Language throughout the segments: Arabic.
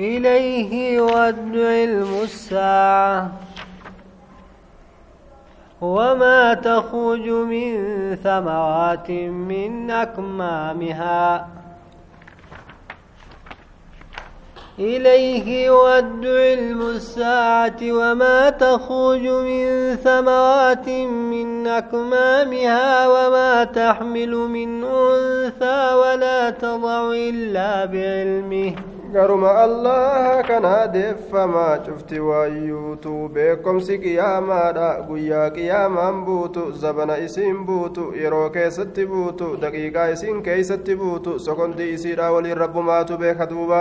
إليه يود علم الساعة وما تخرج من ثمرات من أكمامها. إليه يود علم الساعة وما تخرج من ثمرات من أكمامها. وما تحمل من أنثى. ولا تضع إلا بعلمه. Garuma allaha kana deeffamaa cufti waayyuutu beekomsi qiyaamaadha guyyaa qiyaamaan buutu zabana isiin buutu yeroo keessatti buutu daqiiqaa isiin keeysatti buutu sokondii isiidha waliin rabbumaatu beeka duuba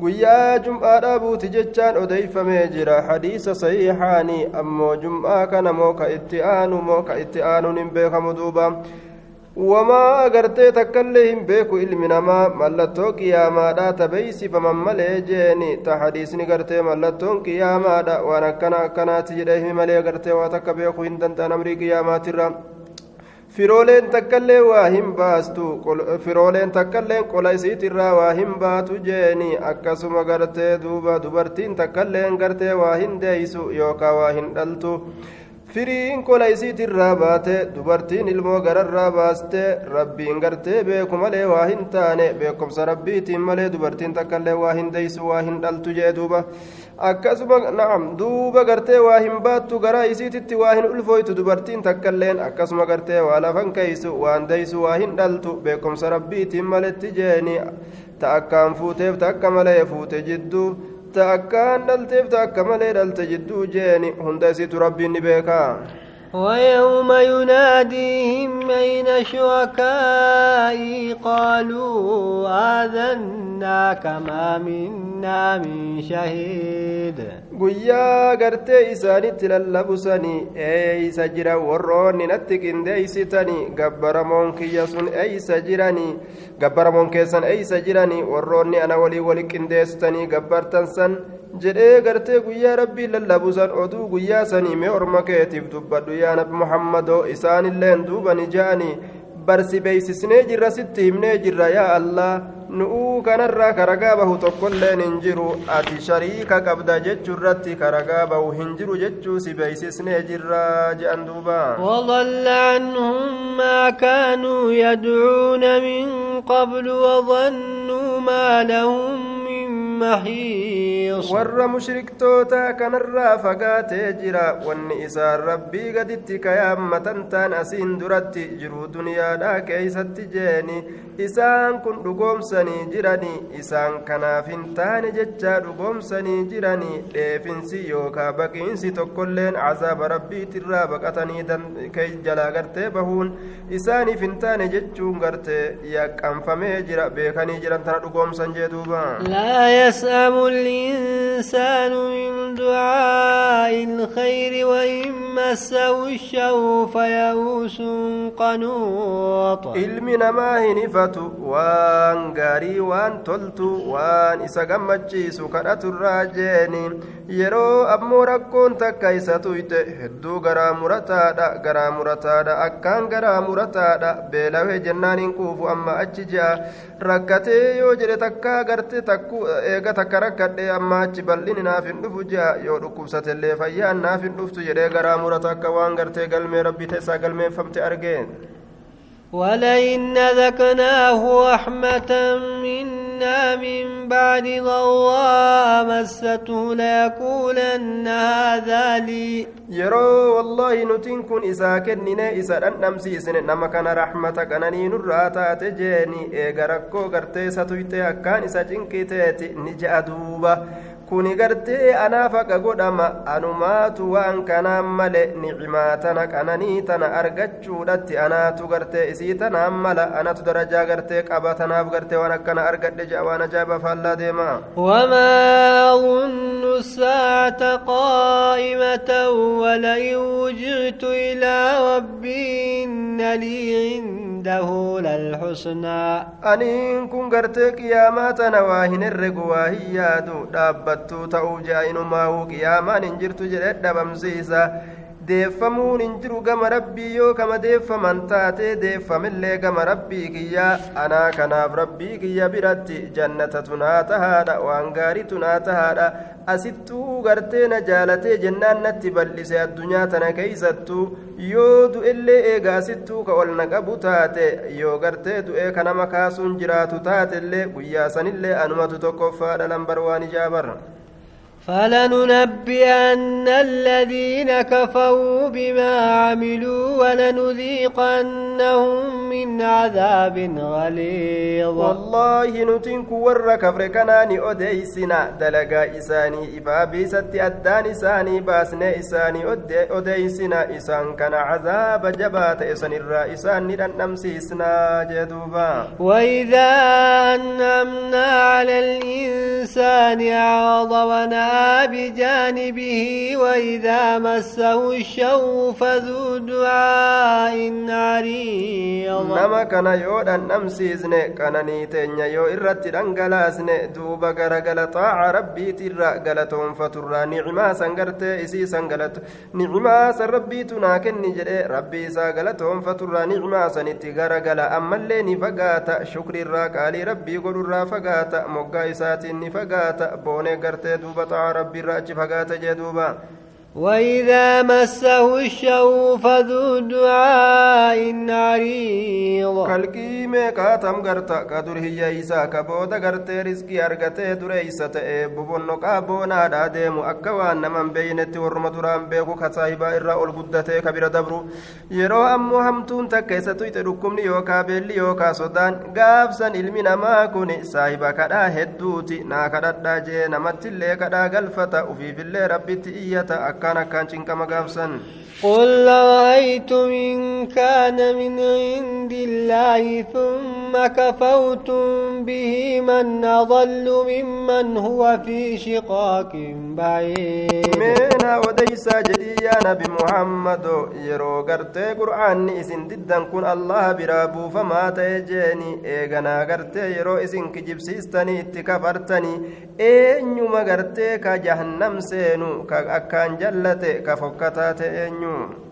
guyyaa jum'aadha buuti jechaan odeeyfamee jira hadiisa sahiixaanii ammoo jum'aa kana moo ka itti aanu moo ka itti aanuun hin beekamu duuba wamaa agartee takkaillee hin beeku ilmi namaa mallattoo qiyaamaadha tabeeysifaman malee jeeni ta hadiisni gartee mallattoon qiyaamaadha waan akkana akkanaati jedhee himi malee agartee waa takka beeku hin danda'an amrii qiyaamaatirra firooleen takkaillee waa hin baastu firooleen takkaillee qola isiitirraa waa hin baatu jeeni akkasuma gartee duuba dubartiin takkailleen gartee waa hin deeysu yookaa waa hin dhaltu firiin kola isiitirraa baate dubartiin ilmoo gararraa baaste rabbiin gartee beeku malee waa hin taane beekumsa rabbiitiin malee dubartiin takkaillee waa hin deeysu waa hin dhaltu jee duuba akkasuma na'am duuba gartee waa hin baattu garaa isiititti waa hin ulfooytu dubartiin takkailleen akkasuma gartee waa lafan keeysu waan deeysu waa hin dhaltu beekumsa rabbiitiin maletti jeeni ta akkaan fuuteef ta malee fuute jidduu malee dhalte jidduu jeeni hunda isiitu rabbiin ni beekaa ويوم يناديهم أين شركائي قالوا آذناك ما منا من شهيد guyyaa gartee isaanitti lallabusanii eeysa jira warroonni natti qindeeysitanii gabbaramoon kiyya sun eeysa jiranii gabbaramoon keessan eeysa jiranii warroonni ana walii wali qindeessitanii gabbartan san jedhee gartee guyyaa rabbii lallabusan oduu guyyaa sanii mee orma keetiif dubbadhu. Yaa nabi muhammadoo isaanilleen duuba ni ja'anii barsi beeysisnee jirra sitti himnee jirra. Yaa allah nu'uu kanarraa karagaa bahu tokkolleen hin jiru ati shariika qabda jechuurratti karagaa bahu hin jiru jechuu si beeysisnee jirra je'an duuba وضل عنهم ما كانوا يدعون من قبل وظنوا ما لهم من محيص warra mushriktoota kanarraa fagaatee jira wanni isaan rabbii gaditti kayaammatan taan asiin duratti jiruu duniyaadhaa keeysatti jeeni isaan kun dhugoomsanii jiranii isaan kanaaf hin taane jechaa dhugoomsanii jiranii dheefinsi yookaa baqiinsi tokkolleen cazaaba rabbiitirraa baqatanii jalaa gartee bahuun isaaniif hin taane jechuun gartee yaqqanfamee jira beekanii jiran tana dhugoomsan jee duuba وإن مسه الشر فيئوس قنوط ilmi namaa hin ifatu waan gaarii waan toltu waan isa gammachiisu kadhaturraa jeeni yeroo ammoo rakkoon takka isa tuyte hedduu garaa murataadha garaa murataadha akkaan garaa murataadha beelawee jennaan hin quufu amma achi ji'a rakkatee yoo jedhe takkaa garte takku eega takka rakkadhe amma achi bal'ini naaf hin dhufu ji'a yoo dhukkubsatellee fayyaan naaf hin dhuftu jedhee garaa murata akka waan gartee galmee rabbii teessaa galmeeffamte argeen ولئن ذكناه رحمة منا من بعد ضراء مسته ليقولن هذا لي. يرو والله نتنكن إسا كننا إسا أنم سيسن نما كان رحمة كنني نراتا تجيني إيغا ركو غرتي ساتويتي أكان إسا جنكي نجأ دوبا. Kuni gartee anaaf haqa godhama anumaatu waan kanaan male nicimaa tana qananii tana argachuudhatti anaatu gartee isii tanaan mala anatu darajaa gartee qaba tanaaf gartee waan akkana argadhe je'a waan ajaa'iba faallaa deema وما أظن الساعة قائمة ولئن وجئت إلى ربي إن لي عنده للحسنى aniin kun gartee qiyaamaa tana waa hin herregu waa hin yaadu dhaabbattuu ta'uu je'a inumaa'uu qiyaamaan hin jirtu jedhe dhabamsiisa deeffamuun hin jiru gama rabbii yoo kama deeffaman taate deeffamillee gama rabbii kiyya. Anaa kanaaf rabbii kiyya biratti jannatatu naa tahaadha waan gaariitu naa tahaadha. Asittuu gartee na jaalatee jennaan natti bal'ise addunyaa tana keeysattu. Yoo du'ellee eegaa asittuu ka ol na qabu taate yoo gartee du'ee ka nama kaasuun jiraatu taatellee guyyaa sanillee anumatu tokkoffaadha lambar waan ijaabarra فلننبئن الذين كفروا بما عملوا ولنذيقنهم من عذاب غليظ. والله نتنك ور كفر كناني أديسنا. دلقا إساني إبابي ست أدان إساني باسنا إساني أديسنا. إسان كان عذاب جبات إسان الرئيسان نمسيسنا جدوبا. وإذا أنعمنا على الإنسان أعرض بجانبه وإذا مسه الشر فذو دعاء عريض. نما كان يودا نمسيزن كان نيتين يو إرت دنگلاسن دوبا غرغل طاع ربي ترى غلتهم فترى نعما سنغرت إسي سنغلت نعما سربي تناكن نجري ربي سا غلتهم فترى نعما سنتي غرغل أما اللي نفقات شكر الراك ربي قل الرافقات مقا إساتي نفقات بوني غرتي دوبا طاع achi fagaata jee duuba وإذا مسه الشر فذو دعاء عريض كالكي ميكا تم غرتا كدر هي إيسا كبودا غرتي رزقي أرغتي دريسة ببنو كابونا داديمو أكوان نمن بينتي ورم دران بيكو كتايبا إرا القدتي كبير دبرو يرو أمو همتون تكيسة يتركمني يوكا بيلي يوكا سودان غافسا علمي نما كوني سايبا كدا هدوتي نا كدا داجي نمت اللي كدا غلفتا وفي بالله ربي تئية أكا akkaan akkaan cinqama gaafsan قل رأيتم إن كان من عند الله ثم كفرتم به من أضل ممن هو في شقاق بعيد من وديس جدي يا نبي محمد يرو قرتي قرآن إسن ددا كن الله برابو فما تيجيني إيغنا قرتي يرو إسن كجيب سيستني اتكفرتني إينيوما قرتي كجهنم سينو كأكان جلتي كفكتات إينيو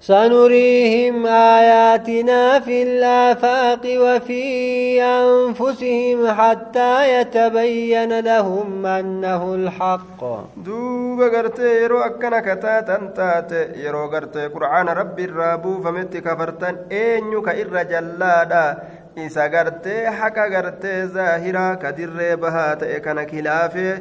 سنريهم آياتنا في الآفاق وفي أنفسهم حتى يتبين لهم أنه الحق. دوب غرتي يرو أكنا كتاتا تات يرو غرتي قرآن ربي الرابو فمت كفرتن إنيو كإر جلادا. إسا غرتي حكا غرتي ظاهرا كدر بها تأكنا كلافه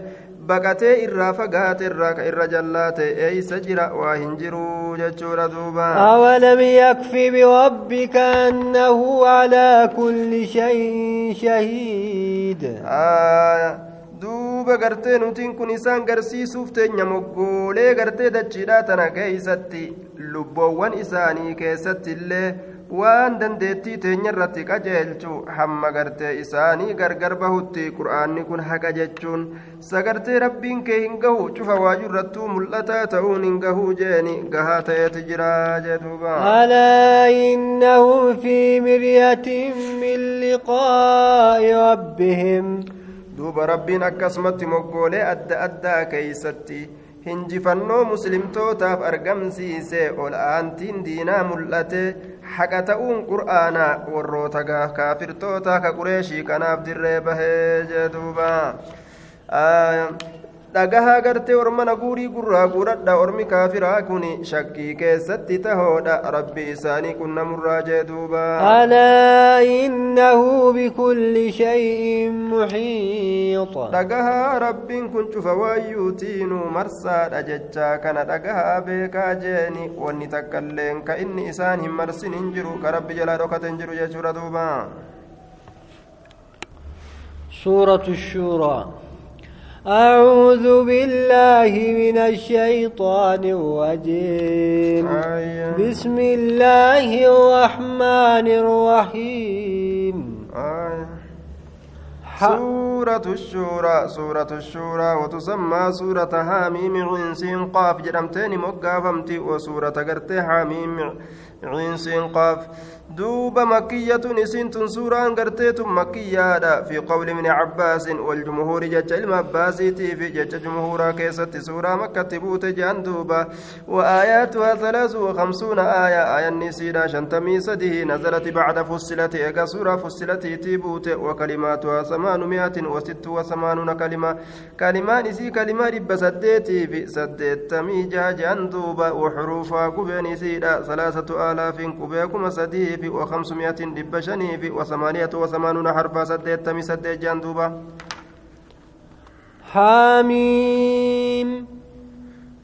baqatee irraa fagaate irra jallaate eeysa jira waa hin jiruu jechuudha duuba awalam yakfi birabbika annahu calaa kulli shayin shahiid duuba gartee nutiin kun isaan garsiisuuf teenya moggoolee gartee dachiidhaa tana keeysatti lubboowwan isaanii keessatti illee waan dandeettii teenya irratti qajeelchu hamma gartee isaanii gargar bahutti qur'aanni kun haqa jechuun sagartee rabbiin kee hin gahu cufa waaju irrattuu mul'ataa ta'uun hin gahuu jeeni gahaa ta'eeti jira jedhuuba alaa innahum fi miryatin min liqaa'i rabbihim. Duuba rabbiin akkasumatti moggoolee adda addaa keeysatti hinjifannoo muslimtootaaf argamsiise ol aantiin diinaa mul'ate haqa ta'uun qur'aana warroota kaafirtoota ka qureeshii kanaaf dirree bahee jedhuuba dhagahaa gartee ormana guurii gurraa guuradha ormi kaafiraa kun shakkii keessatti tahoodha rabbi isaanii kun namurraa jee duuba. Alaa innahu bikulli shay'in muxiit dhagahaa rabbiin kun cufa waayyuutiinu marsaadha jechaa kana dhagahaa beekaa jeeni wanni takkailleen ka inni isaan hin marsin hin jiru. Ka rabbi jalaa dhokate hin jiru jechuudha duuba. Suuratu shuuraa. أعوذ بالله من الشيطان الرجيم آية. بسم الله الرحمن الرحيم آية. سورة الشورى سورة الشورى وتسمى سورة حاميم عين قاف جرمتين مقافمتي وسورة قرتي حاميم عين قاف دوب مكية نسنت سورة قرتيت مكية في قول ابن عباس والجمهور جج المباسيتي في جج جمهورا كيست سورة مكة بوت جندوبة وآياتها ثلاث وخمسون آية آية النسيرة شنتمي سده نزلت بعد فصلت إيقا سورة فصلت تيبوت وكلماتها ثمانمائة وست وثمانون كلمة كلمة نسي كلمة رب سديتي في سديتمي جا جندوبة وحروفها قبين سيدة ثلاثة آلاف قبيكم سديه في وخمسمائة دب شنيف وثمانية وثمانون حرفا سديت تمي سديت جندوبا حاميم.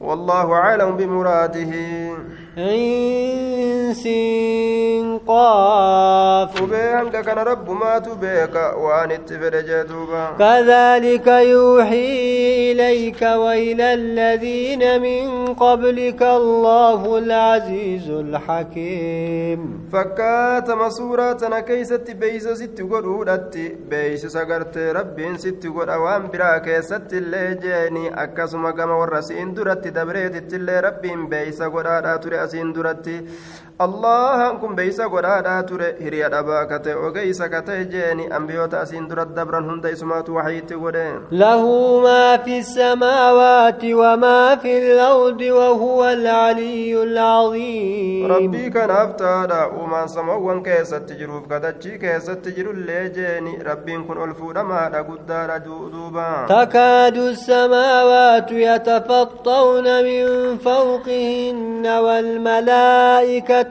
والله أعلم بمراده. عين قاف وبيانك كان رب ما تبيك وأن اتفرجتوبا كذلك يوحي إليك وإلى الذين من قبلك الله العزيز الحكيم. فكات مسورة كيست بيس ست قرودت بيس سقرت رب ست قر أوان برا كيست اللي جيني. أكسما قم ورسين درت. دبريت اللي رب بيس قرادات رأسين درت. Allahan kun beeysa godhaadhaa ture hiriya dhabaa kate ogeysa kate jeeni ambiyoota asiin dura dabran hunda isumaatu waxyitti godhe lahu maa fi samaawaati wamaa fi lardi wahuwa alcaliyu alcaziim rabbii kanaaf taadha uumaan samawwan keessatti jiruuf kadachii keessatti jirullee jeeni rabbiin kun ol fuudhamaadha guddaadha duuba takaadu السماوات يتفطرن من فوقهن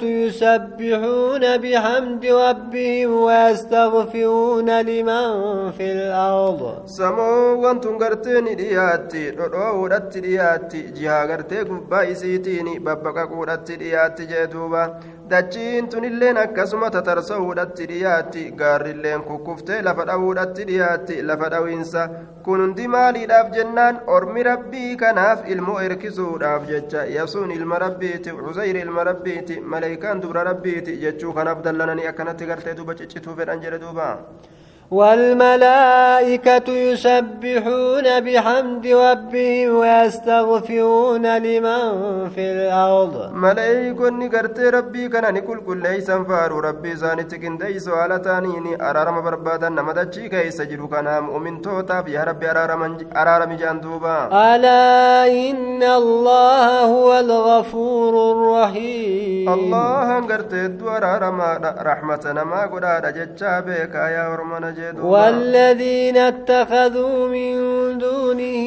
يسبحون بحمد ربهم ويستغفرون لمن في الأرض. سمو وأنتم قرتين دياتي رؤو رت دياتي جها قرتي قبا إسيتيني ببقا قرت دياتي جدوبا dachiin tunilleen akkasuma tatarsa'uudhatti dhiyaatti gaarrilleen kukkuftee lafa dha'uudhatti dhiyaatti lafa dhawiinsa kun hundi maaliidhaaf jennaan ormi rabbii kanaaf ilmoo erkisuudhaaf jecha yasuun ilma rabbiiti cuzayri ilma rabbiiti maleeykaan dubra rabbiiti jechuu kanaaf dallananii akkanatti gartee duba ciccituu fedhan jedhe duuba والملائكة يسبحون بحمد ربهم ويستغفرون لمن في الأرض. ملائكة نقرت ربي كان نقول كل ليس فارو ربي زانت كنديس على تانيني أرارم بربادا نمدتشي كيس جلو كان مؤمن توتا يا ربي أرارم جاندوبا ألا إن الله هو الغفور الرحيم. الله قرت الدو أرارم رحمة نما قد جتشا بك يا ورمنا والذين اتخذوا من دونه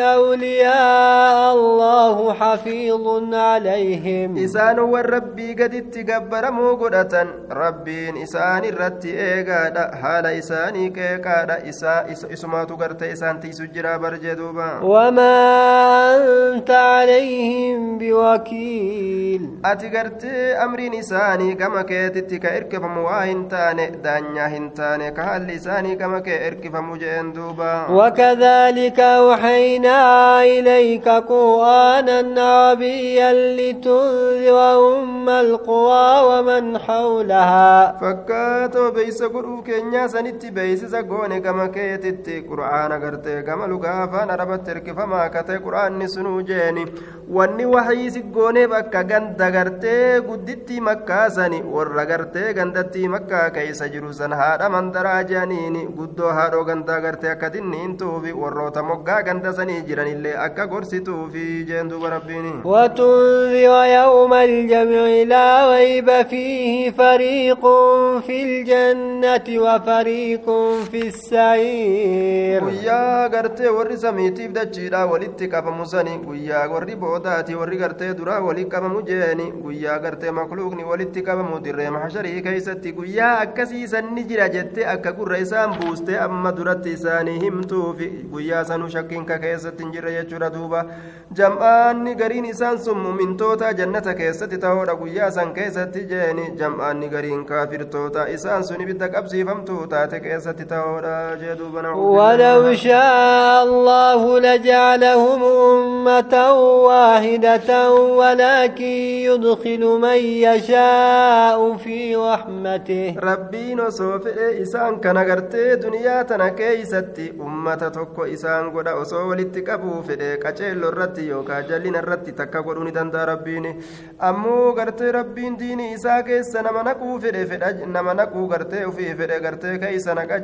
أولياء الله حفيظ عليهم. إسان والربي قد اتقبر موقدة. ربين إسان الرت إيقادا. حال إساني كيقادا. إسا إسما تقرت. إسان تيسجرا برجدوبا. وما أنت عليهم بوكيل. أتقرت أمرين إساني كما كيتتك إركفم واهن تاني. دانيا هنتاني كهال لساني كما كإركف مجين دوبا وكذلك أوحينا إليك قرآنا عربيا لتنذر أم القرى ومن حولها فكاتو بيس قرؤ كينيا سنتي بيس سقوني كما كيتتي قرآن قرتي كما لقافا نربت تركف ما كتي قرآن نسنو جيني wanni wahii siggoonee bakka ganda gartee gudditti makkaa sani warra gartee gandatti makkaa keeysa jiru san haadha mandaraa jedhaniini guddoo haadhoo gandaa gartee akka dinniintuufi warroota moggaa ganda sanii jiranillee akka gorsituufi jeen duuba rabbiini وتنذر يوم الجمع لا ريب فيه فريق في الجنة وفريق في السعير guyyaa gartee warri samiitiif dachiidha walitti qabamu sani guyyaa warri boodaati warri gartee duraa walitti qabamu jeeni guyyaa gartee makluuqni walitti qabamu dirree maxasharii keeysatti guyyaa akkasii sanni jira jette akka gurra isaan buuste amma duratti isaanii himtuufi guyyaa sanuu shakkiinka keessatti hin jirre jechuudha duuba jam'aanni gariin isaan sun mumintoota jannata keessatti ta'oodha guyyaa san keessatti jeeni jam'aanni gariin kaafirtoota isaan sun ibidda qabsiifamtuu taate keessatti ta'oodha jee duuba ولو شاء الله لجعلهم أمة واحدة ولكن يدخل من يشاء في رحمته osoo fedhe isaan kana gartee duniyaa tana keeysatti ummata tokko isaan godha osoo walitti qabuu fedhe qaceello irratti yookaan jallina irratti takka godhuu ni danda'a rabbiin ammoo gartee rabbiin diinii isaa keessa nama naquu fedhe fedha nama naquu gartee ofii fedhe gartee keeysa naqa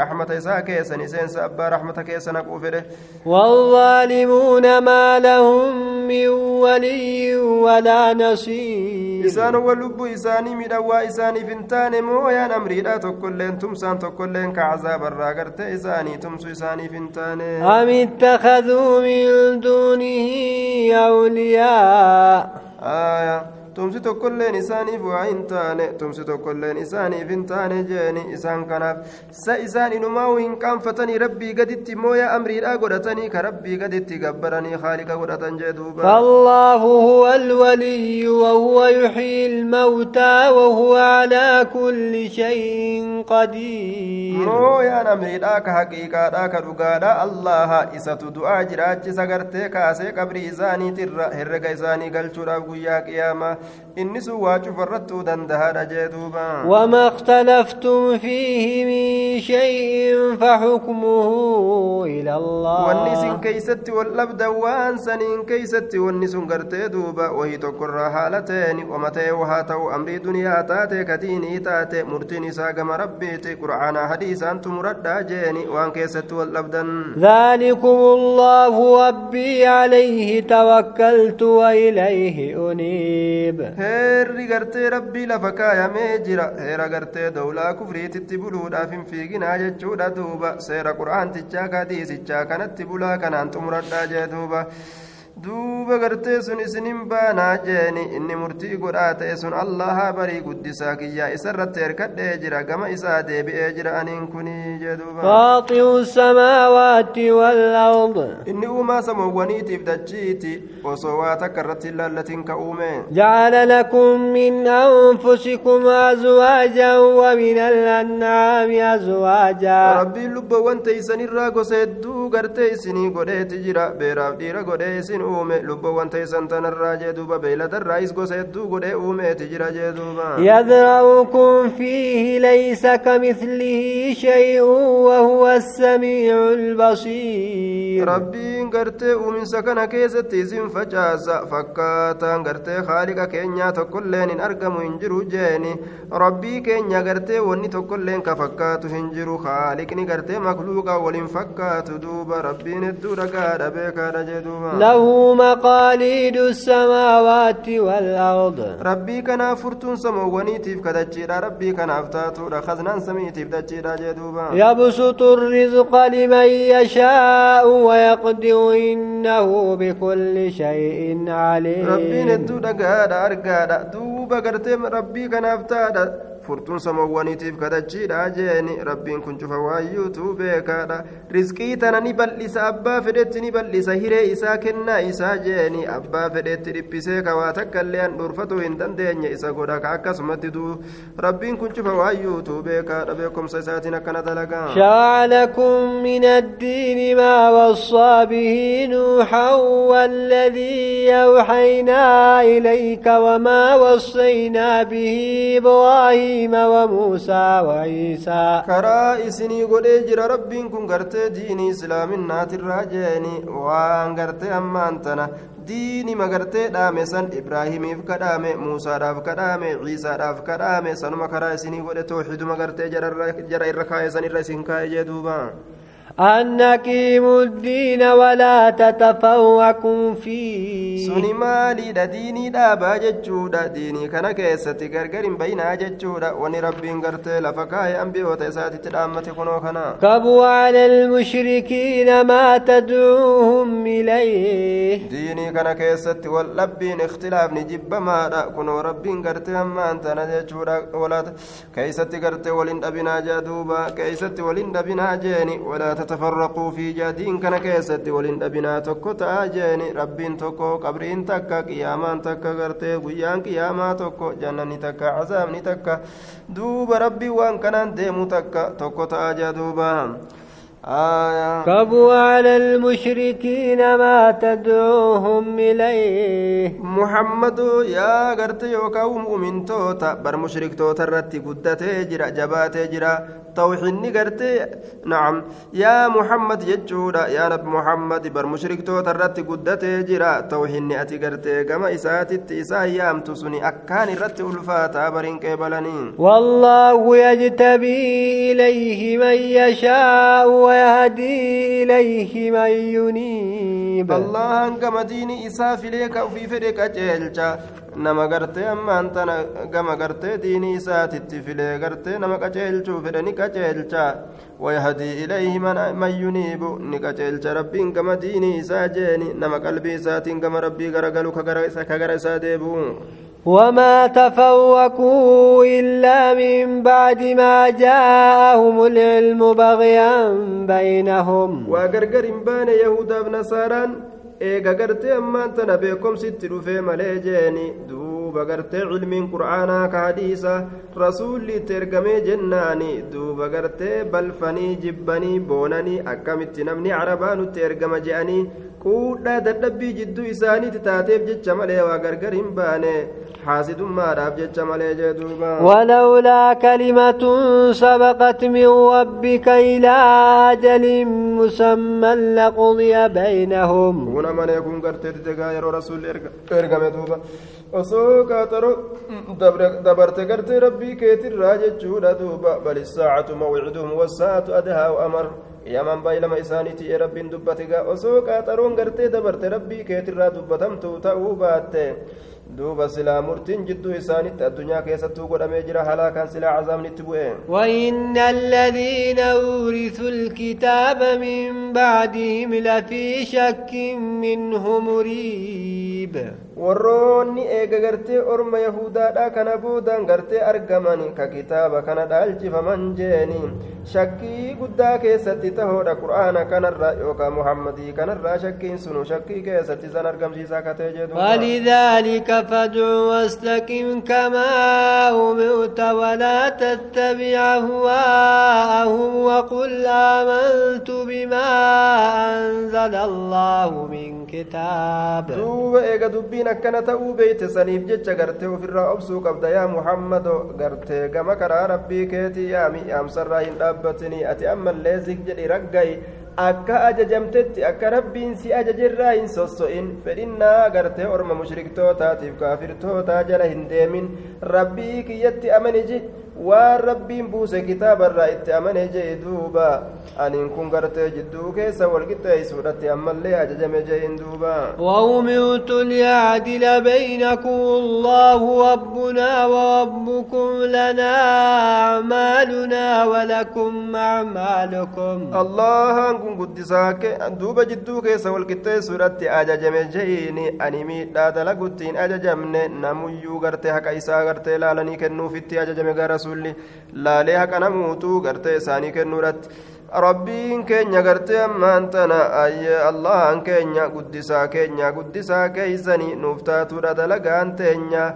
rahmata isaa keessa ni abbaa rahmata keessa naquu fedhe والظالمون ما لهم من ولي isaan wal lubbuu isaanii midhawaa isaaniif hin taane mooyaan amriidha tokkolleen tumsaan tokkolleen ka cazaabarraa gartee isaanii tumsu isaaniif hin taane اتخذوا من دونه أولياء aya tumsi tokkolleen isaaniif waa hin taane tumsi tokkolleen isaaniif hin taane jeeni isaan kanaaf sa isaan inumaa hin qaanfatanii rabbii gaditti mooya amriidha godhatanii ka rabbii gaditti gabbaranii haaliqa godhatan jee duuba فالله هو الولي وهو يحيي الموتى وهو على كل شيء قدير mooyaan amriidha ka haqiiqaadha ka dhugaadha allaha isatu du'aa jiraachisa gartee kaasee qabrii isaaniitirra herrega isaanii galchuudhaaf guyyaa qiyaamaa inni sun waa cufarrattuu dandahaadha jee duuba وما اختلفتم فيه من شيء فحكمه إلى wanni isin الله keeysatti wal dhabda waan saniin keeysatti wanni sun gartee duuba wahii tokkorraa haala ta'een wama ta'e haa ta'u amrii duniyaa taate kadiinii taate murtiin isaa gama rabbiiti qur'aanaa hadiisaantu muradhaa jeeni waan keessatti wal dhabdan ذلكم الله ربي عليه توكلت وإليه أنيب heerri gartee rabbii lafa kaayamee jira heera gartee dowlaa kufriititti buluudhaaf hin fiiginaa jechuudha duuba seera qur'aantichaa kadiisichaa kanatti bulaa kanaan xumuradhaa jee duuba duuba gartee sun isinin baanaa jeeni inni murtii godhaa ta'e sun allaha barii guddisaa kiyyaa isarratti erkadhee jira gama isaa deebi'ee jira aniin kunii jee duuba فاطر السماوات والأرض inni uumaa samoowwaniitiif dachiiti osoo waa takka irratti hin laallatin ka uume جعل لكم من أنفسكم أزواجا ومن الأنعام أزواجا rabbiin lubbawwan teeysanirraa gosa hedduu gartee isinii godheeti jira beeraaf dhiira godhee isin uume lubbawwan teeysan tanarraa jee duuba beeyladarraayis gosa hedduu godhee uumeeti jira jee duuba يذرأكم فيه ليس كمثله شيء وهو السميع البصير rabbiin gartee uuminsa kana keessatti isin facaasa fakkaataan gartee haaliqa keenyaa tokkolleen hin argamu hin jiru jeeni rabbii keenya gartee wanni tokkolleen ka fakkaatu hin jiru haaliqni gartee makluuqa waliin fakkaatu duuba rabbiin hedduu dhagaadha beekaadha jee duuba مقاليد السماوات والأرض. ربي كنا فرتون سموغني تيف كدجيرا ربي كان افتاتو رخزنا سمي تيف دجيرا جدوبا يبسط الرزق لمن يشاء ويقدر إنه بكل شيء عليم. ربي ندو دقادا أرقادا دوبا قرتم ربي كنا أفتادا. Furtuun samoowwaniitiif kadachiidha jeeni rabbiin kun cufa waayyuutu beekaadha rizqii tana ni bal'isa abbaa fedhetti ni bal'isa hiree isaa kennaa isaa jeeni abbaa fedhetti dhiphisee kawaa takka illee an dhurfatuu hin dandeenye isa godha ka akkasumatti duu rabbiin kun cufa waayyuutu beekaadha beekumsa isaatiin akkana dalagaa شرع لكم من الدين ما وصى به نوحا والذي أوحينا إليك وما وصينا به إبراهيم وموسى وعيسى karaa isinii godhee jira rabbiin kun gartee diinii islaaminaatirraa jeeni waan gartee ammaan tana diinima gartee dhaame san ibraahimiif kadhaame muusaadhaaf kadhaame ciisaadhaaf kadhaame sanuma karaa isinii godhe tooxiduma gartee jararra- jara irra kaa'e san irra isin kaa'e jee duuba أن أقيموا الدين ولا تتفوقوا فيه. سوني مالي دا ديني دا باججو دا ديني كان كيسة تقرقر بين أججو دا وني ربي انقرت لفقاه أنبيو تيساتي تدامة كنو كنا. كبو على المشركين ما تدعوهم إليه. ديني كان كيسة واللبين اختلاف نجيب ما دا. كنو ربي انقرت أما أنت نججو دا ولا كيسة تقرت ولند بنا جادوبا. كيسة ولند بنا جيني. ولا تتفرقوا في جادين كان كيست ولن أبنا تكو تاجين ربين تكو قبرين تكا قيامان تكا غرتي قيان قياما تكو جنة تكا عذاب تكا دوب ربي وان كان ديمو تكا تكو تاجا دوبا. آية. كبوا على المشركين ما تدعوهم إليه. محمد يا غرت يوكاو مؤمن توتا بر مشرك توتا رتي قدتي جرا جباتي جرا. توحيني غرتي نعم يا محمد يجودا يا رب محمد بر مشرك توتا رتي قدتي جرا توحيني أتي غرتي كما إساتي إسا يام تسني أكان رتي ألفاتا برين كيبلني والله يجتبي إليه من يشاء ويهدي إليه من ينيب الله كما ديني إساف ليك وفي فريق أجيلشا nama gartee ammaan tana gama gartee diinii isaatitti filee gartee nama qaceelchuu fedhe ni qaceelcha wayahdii ilayhi man yuniibu ni qaceelcha rabbiin gama diinii isaa jeeni nama qalbii isaatiin gama rabbii garagalu ka gara isaa deebi'u وما تفوقوا إلا من بعد ما جاءهم العلم بغيا بينهم وقرقر بان يهودا بنصارى eega gartee ammaan tana beekomsitti dhufee malee jeeni duuba gartee cilmiin qur'aanaa ka hadiisa rasuulli itti ergamee jennaani duuba gartee balfanii jibbanii boonanii akkamitti namni carabaa nutti ergama je'anii quudhaa dadhabbii jidduu isaaniiti taateef jecha malee waa gargar hin baane xaasidummaadhaaf jecha malee jee duuba ولولا كلمة سبقت من ربك إلى أجل مسمى لقضي بينهم هنا من يكون دقاير رسول إرقم دوبا osoo qaaxaroo dabarte gartee rabbii keetirraa jechuudha duuba bal isaacatu mawciduhum wasaa'atu adhaa amar yaman baay'ilama isaaniiti ee rabbiin dubbate gaa osoo qaaxaroon gartee dabarte rabbii keetirraa dubbatamtu ta'uu baatte duuba silaa murtiin jidduu isaanitti addunyaa keessattuu godhamee jira halaakaan silaa cazaabnitti bu'e وإن الذين أورثوا الكتاب من بعدهم لفي شك منه مريب warroonni eega gartee orma yahudaadha kana boodaan gartee argaman ka kitaaba kana dhaalchifaman jeeni shakkii guddaa keessatti tahoodha qur'aana kanarra yookaan muhammadii kanarraa shakkiin sunu shakkii keessatti san argamsiisaa katee jedhu ولذلك فادع واستقم كما أمرت ولا تتبع أهواءهم وقل آمنت بما أنزل الله من كتاب دوب إيغا دبين أكنا تأو بيت سنيف جتش غرتي وفرا أبسو قبدا يا محمد غرتي كما كرا ربي كيتي يا مي أمسر راهن أبتني أتي أما الليزك جدي رقاي akka ajajamtetti akka rabbiin si ajajerraa hin sosso'in fedhinnaa gartee orma mushriktootaatiif kaafirtootaa jala hin deemin rabbii kiyyatti amaniji waan rabbiin buuse kitaabarraa itti amane jee duuba aniin kun gartee jidduu keessa walqixxeeysuudhatti ammallee ajajame jeen duuba وأمرت ليعدل بينكم الله ربنا وربكم لنا أعمالنا ولكم أعمالكم allahan kun guddisaa duuba jidduu keessa walqixxeessuudhatti ajajame jeeni ani miidhaa dalaguttiin ajajamne namuyyuu gartee haqa isaa gartee laalanii kennuufitti ajajame gara rasuulli laalee haqa namuutuu gartee isaanii kennuudhatti rabbiin keenya gartee ammaan tana ayyee allahan keenya guddisaa keenya guddisaa keeysanii nuuf taatuudha dalagaan teenya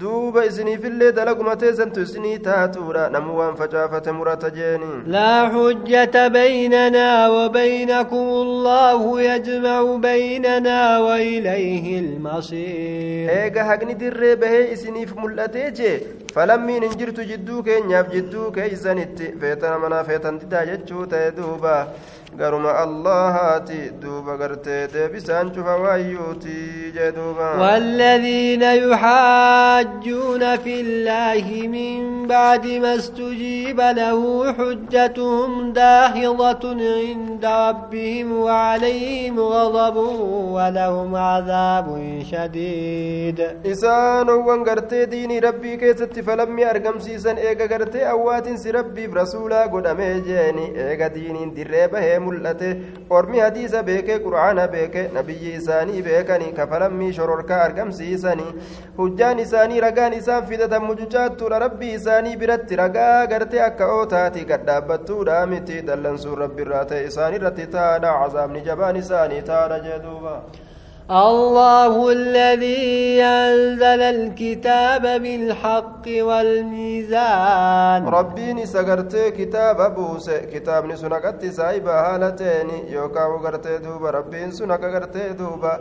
duuba isiniifillee dalaguma teessantu isinii taatuudha namu waan facaafate murata jeeni لا حجة بيننا وبينكم الله يجمع بيننا وإليه المصير eega haqni dirree bahee isiniif mul'atee jee falammiin hin jirtu jidduu keenyaaf jidduu keeysanitti feetana manaa feetan didaa jechuu ta'e duuba garuma allahaati duuba gartee deebisaan cufa waayyuuti jee duuba والذين يحاجون في الله من بعد ما استجيب له حجتهم داهضة عند ربهم وعليهم غضب ولهم عذاب شديد isaanowwan gartee diinii rabbii keessatti falammii argamsiisan eega gartee awwaatinsi rabbiif rasuulaa godhamee jeeni eega diiniin dirree bahee mul'ate ormi hadiisa beekee qur'aana beeke nabiyyi isaanii beekanii ka falammii shororkaa argamsiisanii hujjaan isaanii ragaan isaan fidatan mucucaattuudha rabbii isaanii biratti ragaa gartee akka ootaati gad dhaabbattuudha miti dallansuun rabbi irraa ta'e isaan irratti taadha cazaabni jabaan isaanii taadha jee duuba الله الذي أنزل الكتاب بالحق والميزان. ربي سقرت كتاب بوس كتاب نسنقت سايبا هالتين يوكا وقرت دوبا ربي سنقرت دوبا.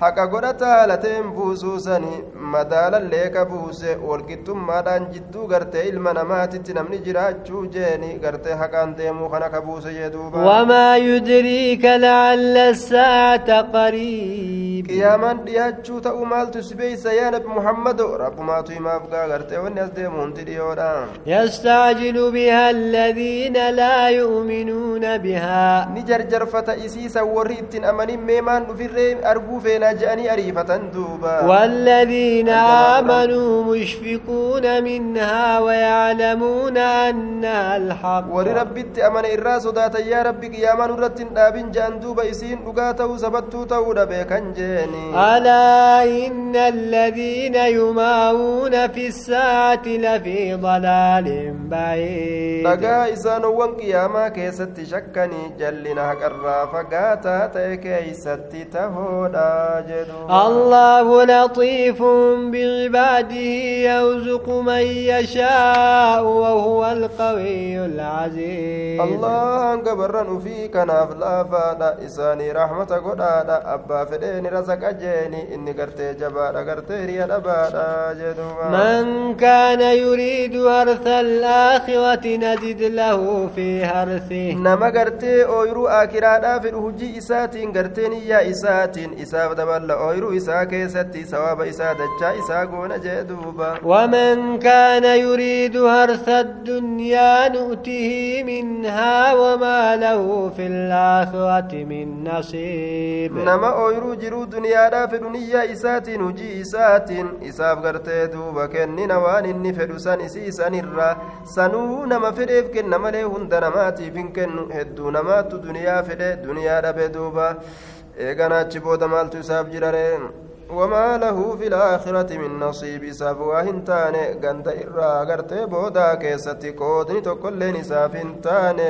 Haqa godhata haalateen buusuusani madaalallee ka buuse walqixxummaadhaan jidduu gartee ilma namaatitti namni jiraachuu jeeni gartee haqaan deemuu kana ka buuse jee duuba wamaa yudriika lacalla assaacata qariib qiyaamaan dhiyaachuu ta'uu maaltu si beeysa yaa nabi muhammado rabbumaatu himaaf gaa gartee wanni as deemu hundi dhiyoodha yastacjilu biha aladiina laa yu'minuuna bihaa ni jarjarfata isiisan warri ittiin amanin meemaan dhufirree arguu feena جاني أريفة دوبا. والذين آمنوا مشفقون منها ويعلمون أنها الحق. وري ربي أمن إراس ذات يا ربي يا من رت دابن جان دوبا إسين أغاته سبتو تود بكن جاني ألا إن الذين يماوون في الساعة لفي ضلال بعيد. دقا إسان وان قياما كيست شكني جلنا هكرا فقاتا تكيست تهودا. الله لطيف بعباده يرزق من يشاء وهو القوي العزيز. الله قبرن في كناف لا فادا إساني رحمة قدادا أبا فدين رزق أجيني إني قرتي جبادا قرتي ريادا بادا من كان يريد هرث الآخرة نزد له في هرثه. نما قرتي أويرو آكرادا في الهجي إساتين قرتيني يا إساتين إساف daballa ooyiruu isaa keessatti sawaaba isaa dachaa isaa goona jee duuba waman kaana yuriidu harsa addunyaa nu'tihi minhaa wamaa lahu fi laakhirati min nasiib nama ooyiruu jiruu duniyaadhaa fedhu niyyaa isaatiin hujii isaatiin isaaf gartee duuba kennina waan inni fedhu san isii sanirra sanuu nama fedheef kenna malee hunda namaatiif hin kennu hedduu namaattu duniyaa fedhe duniyaa dhabe duuba eegana achi booda maaltu isaaf jirare wamaa lahu fi laakhirati min nasiib isaaf waa hin taane ganda irraa agartee boodaa keessatti qoodni tokkoilleen isaaf hin taane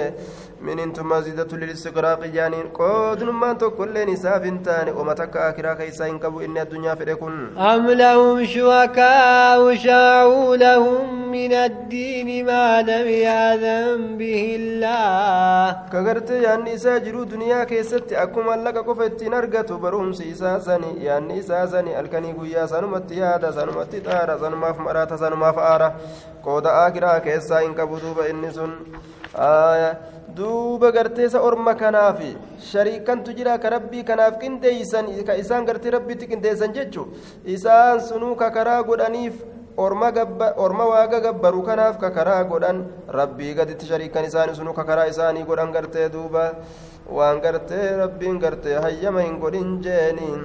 من أنتم مزيدة للاستقراق جانين قود نمان تقول نساف انتان وما تكا اكرا كيسا انكبوا ان الدنيا فريكون ام لهم شركاء شرعوا لهم من الدين ما لم يأذن به الله كغرت يعني ساجروا دنيا كيست اكما لك قفت نرغت برهم سيساسني يعني ساسني الكني قويا سنمت يادا سنمت تارا سنماف مراتا سنماف آرا قود اكرا كيسا انكبوا دوبا انسون آية duuba garteessa orma kanaafi shariikantu jira ka rabbii kanaaf qindeeysan ka isaan gartee rabbitti qindeessan jechu isaan sunuu ka karaa godhaniif orma waaqa gabbaru kanaaf ka karaa godhan rabbii gaditti shariikan isaanii sunuu ka karaa isaanii godhan gartee duuba waan gartee rabbiin gartee hayyama hin godhin jeeniin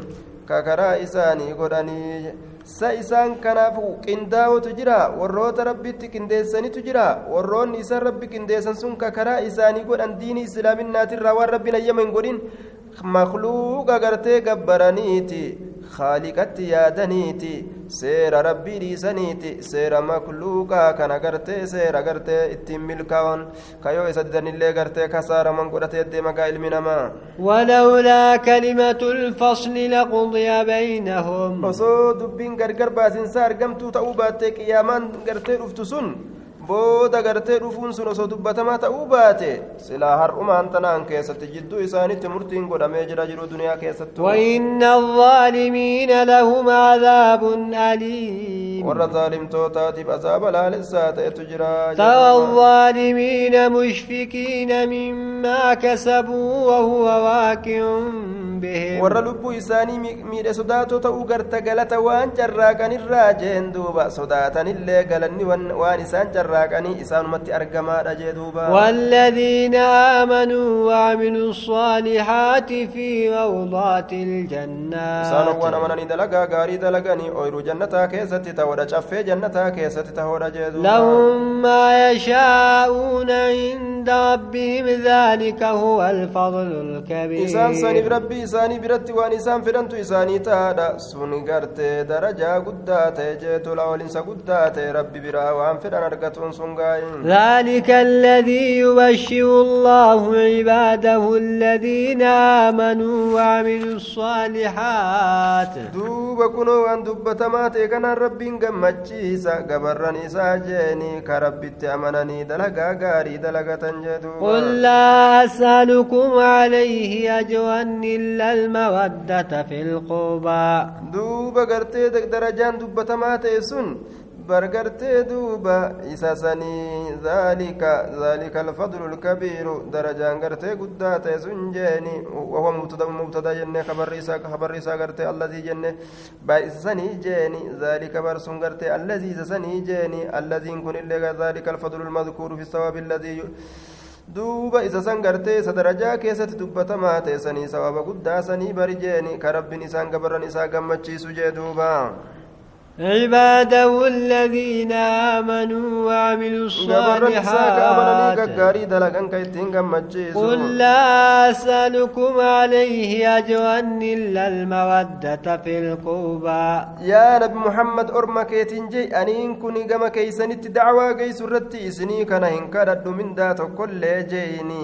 ka karaa isaanii godhanii sa isaan kanaaf qindaa'utu jira warroota rabbitti qindeessanitu jira warroonni isaan rabbi qindeessan sun ka karaa isaanii godhan diinii islaaminaatirraa waan rabbiin hayyama hin godhin makluuqa gartee gabbaraniiti khaaliqatti yaadaniiti seera rabbii dhiisaniiti seera makluuqaa kana gartee seera gartee ittiin milkaa'on kayoo isa didanillee gartee kasaaraman godhatee deemagaa ilmi namaa ولولا كلمة الفصل لقضي بينهم dubbiin gargar baasinsa argamtuu ta'uu baattee qiyaamaan gartee dhuftu sun booda gartee dhufuun sun osoo dubbatamaa ta'uu baate silaa har'umaan tanaan keessatti jidduu isaanitti murtiin godhamee jira jiru duniyaa keessatti وإن الظالمين لهم عذاب أليم warra zaalimtootaatiif azaaba laalessaa ta'etu jira ترى الظالمين مشفقين مما كسبوا وهو واقع بهم warra lubbuu isaanii miidhe sodaatoo ta'uu garta galata waan carraaqanirraa jeen duuba sodaatanillee galanni waan isaan carraaqanii isaanumatti argamaadha jee duuba. والذين آمنوا وعملوا الصالحات في روضات الجنات isaanowwan amananii dalagaa gaarii dalaganii ooyiruu jannataa keessatti ta'oodha caffee jannataa keessatti ta'oodha jee duuba. لهم ما يشاءون عند ربهم ذلك هو الفضل الكبير. إسان ساني بربي إساني برتي وان إسان فرنت إساني تادا قرتي درجة قدات جيتو لأولنسا قدات ربي برا وان فرن سنغاين ذلك الذي يبشر الله عباده الذين آمنوا وعملوا الصالحات. دوبا كنو وان دبتمات كان ربي قمتشيسا قبرن إسا جيني كربت أمنني دلقا غاري دلقا تنجدو قل لا أسألكم عليه أجرا إلا المودة في القربى. duuba gartee darajaan dubbatamaa ta'e sanii zaalika zaalika alfadlu lkabiiru darajaan gartee guddaa ta'e sun jeeni wahuwa mubtada jenne kabarri isaa kabarri isaa gartee allazii jenne isa sanii jeeni zaalika barsun gartee allazii isa sanii jeeni allaziin kun illee zaalika alfadlu lmadkuuru fi sawaabi allazii duuba isa san gartee isa darajaa keessatti dubbatamaa ta'e sababa guddaa sanii bari ka rabbiin isaan gabarran isaa gammachiisu jee duuba عباده الذين آمنوا وعملوا gabarran isaa ka amananii الصالحات gaggaarii dalagan ka ittiin gammachiisu قل لا أسألكم عليه أجرا إلا المودة في القربى yaa nabi muhammad orma keetiin jee aniin kun gama keeysanitti dacwaa geeysu irratti isinii kana hin kadhadhu mindaa tokkollee jeeyini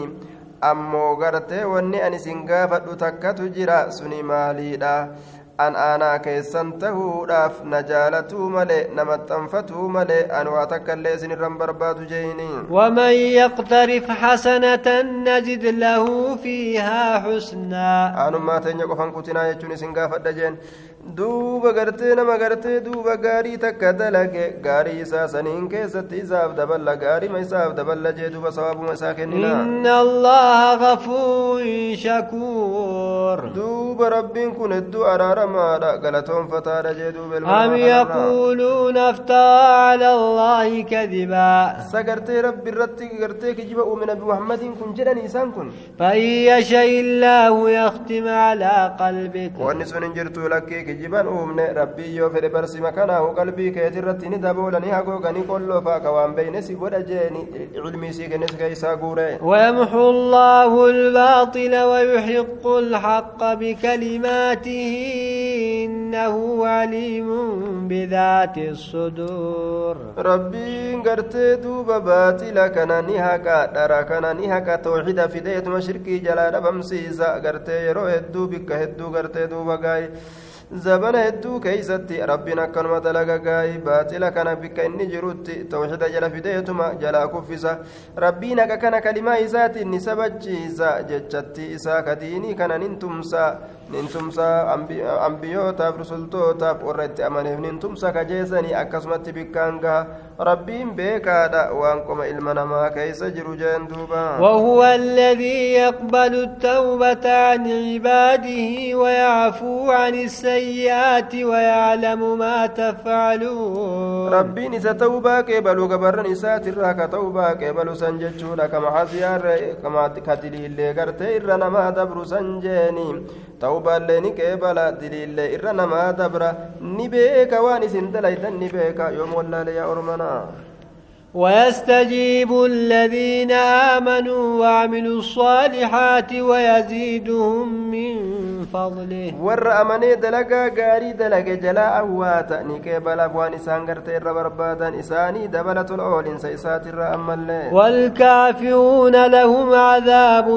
ammoo gartee wanni ani isin gaafadhu takkatu jira suni maaliidha an aanaa keessan tahuudhaaf na jaalatuu malee na maxxanfatuu malee an waa takkaillee isinirran barbaadu jeeyini ومن يقترف حسنة نزد له فيها حسنا aanummaa teenya qofan kutinaa jechuun isin gaafadha jeen duuba gartee nama gartee duuba gaarii takka dalage gaarii isaa saniin keessatti isaaf daballa gaarima isaaf daballa jee duuba sawaabuma isaa kennina إن الله غفور شكور duuba rabbiin kun hedduu araaramaadha galatoonfataadha jee duuba namaa kanarraa. يقولون افترى على الله كذبا sagartee rabbi irratti gartee kijiba uume nabi muhammadiin kun jedhani isaan kun فإن يشاء الله يختم على قلبك wanni sun hin jirtu lakkii kijiban uumne rabbii yoo fedhe barsima kanaahu qalbii keeti irratti ni daboolanii hagooganii qolloo faa ka waan beeyne si godha jeeni ilmii sii kennes keeysaa guure ويمحو الله الباطل ويحق الحق بكلماته إنه عليم بذات الصدور gartee duuba baatila kana ni haqa dhara kana ni haqa tawxida fideetuma shirkii jalaa dhabamsiisa gartee yeroo hedduu bikka hedduu gartee duuba gaa'e zabana hedduu keeysatti rabbiin akkanuma dalaga gaa'e baatila kana bikka inni jirutti tawxida jala fideetuma jalaa kuffisa rabbiin haqa kana kalimaa isaatiin ni sabachiisa jechatti isaa kadiinii kana nin tumsa nin tumsa ambiyootaaf rusultootaaf warra itti amaneef nin tumsa kajeesanii akkasumatti bikkaan gaha rabbiin beekaadha waan qoma ilma namaa keeysa jiru jeen duuba وهو الذي يقبل التوبة عن عباده ويعفو عن السيئات ويعلم ما تفعلون rabbiin isa tawbaa qeebalu gabarran isaatirraa ka tawbaa qeebalu san jechuudha ka maxasiyaarra ka diliillee gartee irra namaa dabru tawbaallee ni qeebala diliillee irra namaa dabra ni beeka waan isin dalaydan ni beeka yoom wallaale yaa ormanaa ويستجيب الذين آمنوا وعملوا الصالحات ويزيدهم من فضله dalagaa gaarii dalage jalaa awwaata ni qeebalaaf waan isaan gartee irra barbaadan isaanii dabala tola oolinsa isaatirra ammallee والكافرون لهم عذاب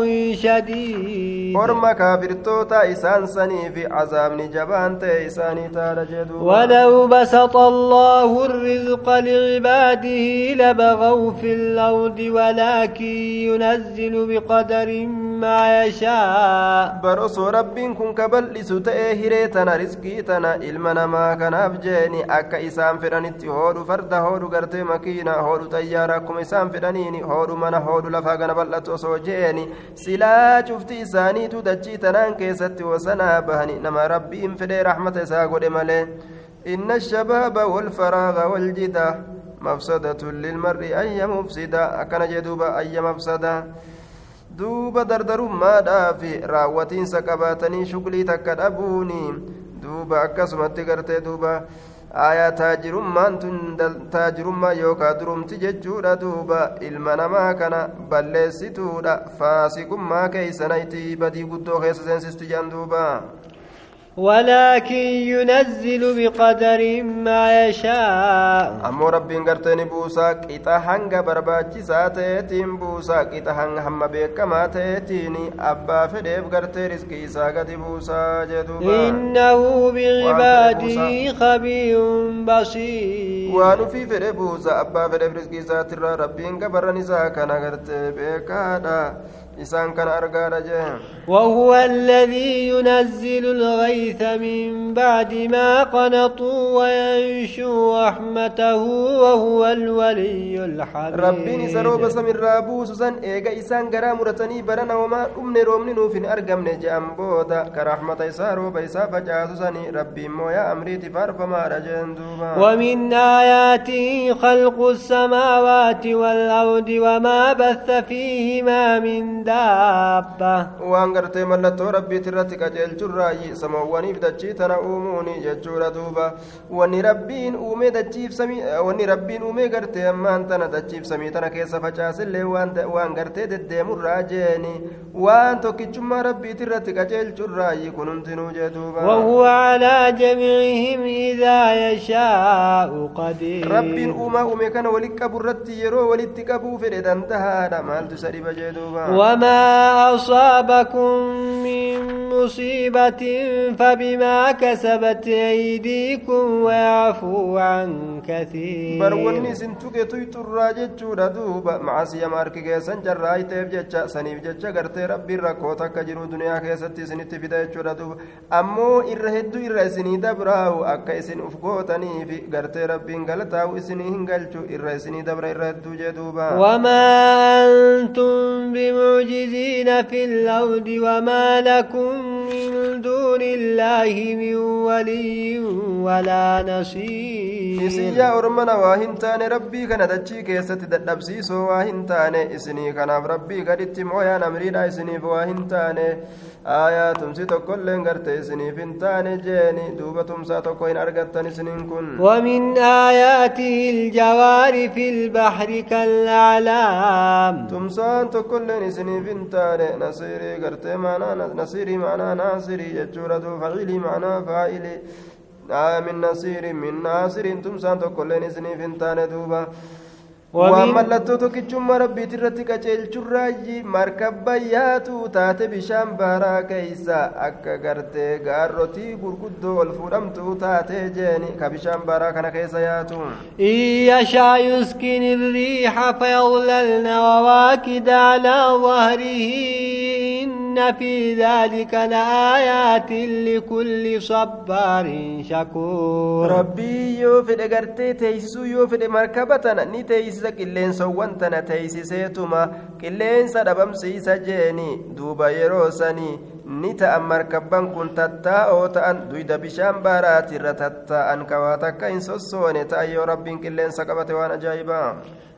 شديد orma kaafirtoota isaan saniif cazaabni jabaan ta'e isaanii taadha jedhu ولو بسط الله الرزق لعباده لبغوا في الأرض ولكن ينزل بقدر ما يشاء bar osoo rabbiin kun ka bal'isu ta'ee hiree tana riskii tana ilma namaa kanaaf jeeni akka isaan fedhanitti hoodhu farda hoodhu gartee makiina hoodhu xayyaara akkuma isaan fedhaniini hoodhu mana hoodhu lafaa gana bal'atu osoo jeeni silaa cufti isaaniitu dachii tanaan keessatti wasanaa bahani nama rabbiin fedhee rahmata isaa godhe malee inna shabaaba walfaraaga waljida mafsadatun duuba ayya mafsada duuba dardarummaadhaa fi raawwatiinsa qabaatanii shuglii takka dhabuuni duuba akkasumatti gartee duuba aayaa taajirummaan tun taajirummaa yookaa durumti jechuudha duuba ilma namaa kana balleessituudha faasikummaa keeysanayti badii guddoo keessa seensistu jaan duuba ولكن ينزل بقدر ما يشاء. أمو ربي قرتني بوسا قطع هنگا برباچي ساتيتين بوسا قطع هنگ هم بيكما تيتيني. أبا فديب قرتي رزقي ساقت بوسا جدوبا. إنه بعباده خبير بصير. وأنو في فدي بوسا أبا فديب رزقي ساتر ربي قبرني ساكنا قرتي بيكادا إسان كان وهو الذي ينزل الغيث من بعد ما قنطوا وينشو رحمته وهو الولي الحميد. ربين سروب سمر رابوس سن إيغا إسان غرا مرتني برنا وما أمن رومن نوفن أرقم نجام بودا كرحمة إسارو بيسا فجاس سني ربي مويا أمري تفار فما رجن دوبا. ومن آياته خلق السماوات والأرض وما بث فيهما من دابة waan gartee mallattoo rabbiit irratti qajeelchurraayi samoowwaniif dachii tana uumuuni jechuudha duuba wanni rabbiin uumee dachiif samii wanni rabbiin uumee gartee ammaan tana dachiif samii tana keessa facaasillee waan gartee deddeemurraa jeeni waan tokkichummaa rabbiit irratti qajeelchurraayi kun hundinuu jee duuba وهو على جميعهم إذا يشاء قدير kana walitti qabu irratti yeroo walitti qabuu fedhe dandahaadha maaltu isa dhiba jee duuba وما أصابكم من مصيبة فبما كسبت أيديكم ويعفو عن كثير jechuudha duuba macasiyama harki keessan jarraayiteef jecha saniif jecha gartee rabbiin rakkoo takka jiru duniyaa keessatti isinitti fida jechuudha duuba ammoo irra hedduu irra isinii dabraawu akka isin uf gootaniif gartee rabbiin galataa'u isinii hin galchu irra isinii dabra irra hedduu jee duuba وما أنتم بمعجزين في الأرض وما لكم من دون الله من ولي ولا نصير keessatti dadhabsiisoo waa hin taane isinii kanaaf rabbii gaditti mooyaan amriidha isiniif waa hin taane aayaa tumsi tokkoilleen garte isiniif hin taane jeeni duuba tumsaa tokko hin argattan isiniin kun ومن آياته الجوار في البحر كالأعلام tumsaan tokkoilleen isiniif hin gartee maanaa nasiirii maanaa naasirii jechuudha duu faciilii maanaa faa'ilii min nasiirin min naasiriin tumsaan tokkoilleen isiniif hin taane duuba waan mallattoo tokkichummaa rabbiiti irratti qaceelchurraayyi markabba yaatu taate bishaan baaraa keeysa akka gartee gaarrotii gurguddoo ol fuudhamtu taate jeeni ka bishaan baaraa kana keessa yaatu يشاء يسكن الريح فيظللن رواكد على ظهره إن في ذلك لآيات لكل صبار شكور rabbii yoo fedhe gartee teeysisuu yoo fedhe markaba tana ni teeysisa qilleensawwan tana teeysiseetuma qilleensa dhabamsiisa jeeni duuba yeroo sanii ni ta'an markabban kun tattaa'oo ta'an duyda bishaan baaraatirra tattaa'an kawaa takka hin sossoone ta'an yoo rabbiin qilleensa qabate waan ajaa'ibaa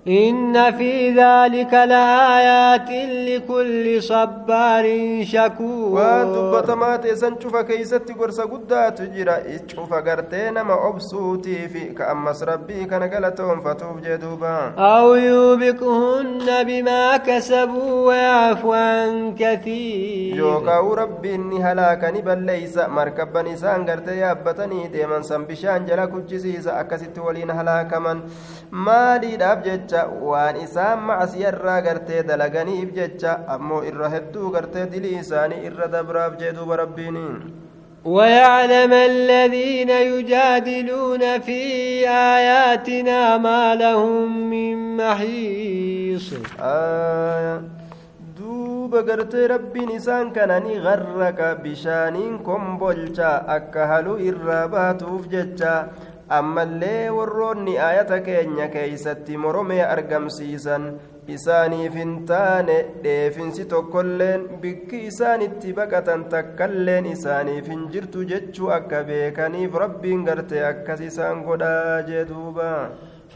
إن في ذلك لآيات لكل صبار شكور. ودبت ما تيسن شوفا كيست قرص قدات جرا شوفا قرتين ما أبسوتي في كأمس ربي كان قلتهم فتوب جدوبا. أو يوبقهن بما كسبوا ويعفو عن كثير. جوكا ربي إني هلاك نبال ليس مركب نسان قرت يابتني ديما سنبشان جلا كجزيز أكسيت ولين هلاك ما لي jecha waan isaan macsiyarraa gartee dalaganiif jecha ammoo irra hedduu gartee dilii isaanii irra dabraaf jee duuba rabbiiniin ويعلم الذين يجادلون في آياتنا ما لهم من محيص Aayaa. duuba gartee rabbiin isaan kana ni garraqa bishaaniin kombolcha akka haluu irraa baatuuf jecha ammallee warroonni aayata keenya keeysatti moromee argamsiisan isaaniif hin taane dheefinsi tokkolleen bikki isaanitti baqatan takkalleen isaaniif hin jirtu jechuu akka beekaniif rabbiin gartee akkas isaan godhaa jee duuba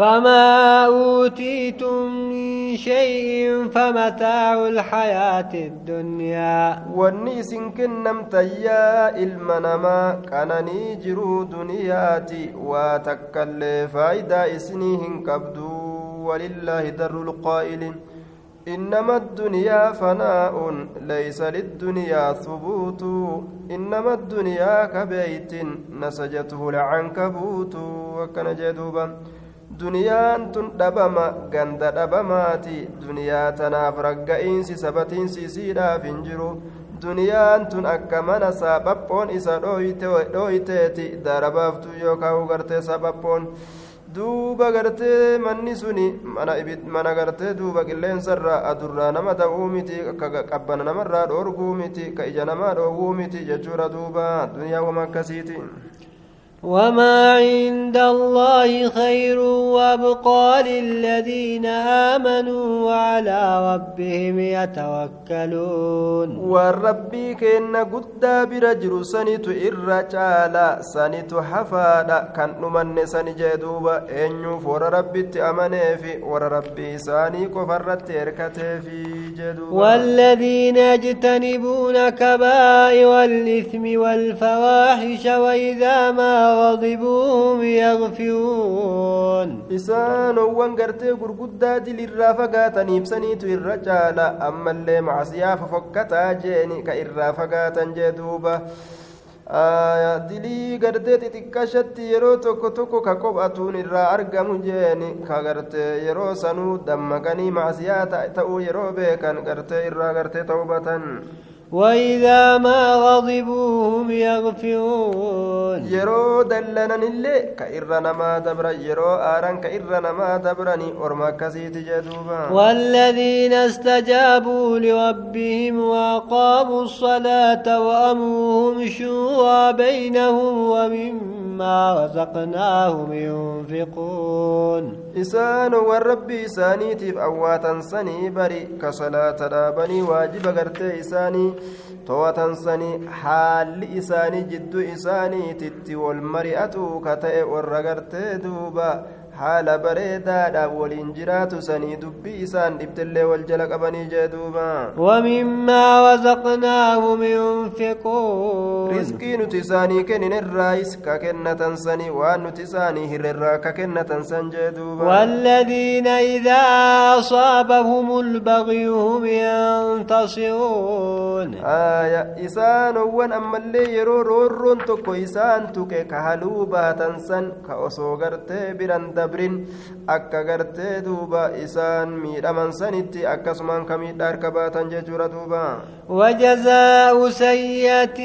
فما أوتيتم من شيء فمتاع الحياة الدنيا. والنيس كنا متيا المنما كان نيجر دنياتي وتكل فايدا إسنيهن كبدو ولله در القائل إنما الدنيا فناء ليس للدنيا ثبوت إنما الدنيا كبيت نسجته العنكبوت وكان جدوباً duniyaan tun dhabama ganda dhabamaati duniyaa tanaaf ragga'iinsi sabatiinsi isiidhaaf hin jiru duniyaan tun akka mana saapaphoon isa dhooyteeti darabaaftu yookaan gartee saapaphoon duuba gartee manni suni mana gartee duuba qilleensarraa adurraa nama ta'uu miti qabbana namarraa dhoorguu miti ka ija namaa dhoowwuu miti jechuudha duuba duniyaa wama akkasiiti. وما عند الله خير وابقى للذين آمنوا وعلى ربهم يتوكلون والربي كن قد برجل سنت إرجالا سنت حفادا كان نمن سنجدوبا إن فور ربي تأمني في ور ربي ساني كفرت إركتي في جدوبا والذين يجتنبون كبائر الإثم والفواحش وإذا ما غضبوا هم يغفرون isaanowwan gartee gurguddaa dilirraa fagaataniif saniitu irra caala ammallee macsiyaa fofokkataa jeeni ka irraa fagaatan jee duuba dilii gartee xixiqqashatti yeroo tokko tokko ka qophatuun irraa argamu jeeni ka gartee yeroo sanuu dammaqanii macsiyaa ta'uu yeroo beekan gartee irraa gartee ta'ubatan وإذا ما غضبوا هم يغفرون. يرو دلنا نل كإرنا ما دبر يرو آران كإرنا ما دبرني أرما كسيت جدوبا. والذين استجابوا لربهم وأقاموا الصلاة وأمرهم شورى بينهم ومما رزقناهم ينفقون. إسان والرب إساني تيب أواتا سني بري كصلاة رابني واجب قرتي إساني isaanii to'atan sanii haalli isaanii jidduu isaaniititti wal mari'atu ka ta'e warra gartee duuba haala bareedaadhaaf waliin jiraatu sanii dubbii isaan dhibdellee wal jala qabanii jee duuba ومما رزقناهم ينفقون riskii nuti isaanii kennin irraayis ka kennatan sanii waan nuti isaanii hirrirraa ka kennatan san jee duuba والذين إذا أصابهم البغي هم ينتصرون aya isaanowwan ammallee yeroo roorroon tokko isaan tuqe ka haluu baatan san ka osoo gartee biran dabrin akka gartee duuba isaan miidhaman sanitti akkasumaan ka miidhaa harka baatan jechuudha duuba وجزاء سيئة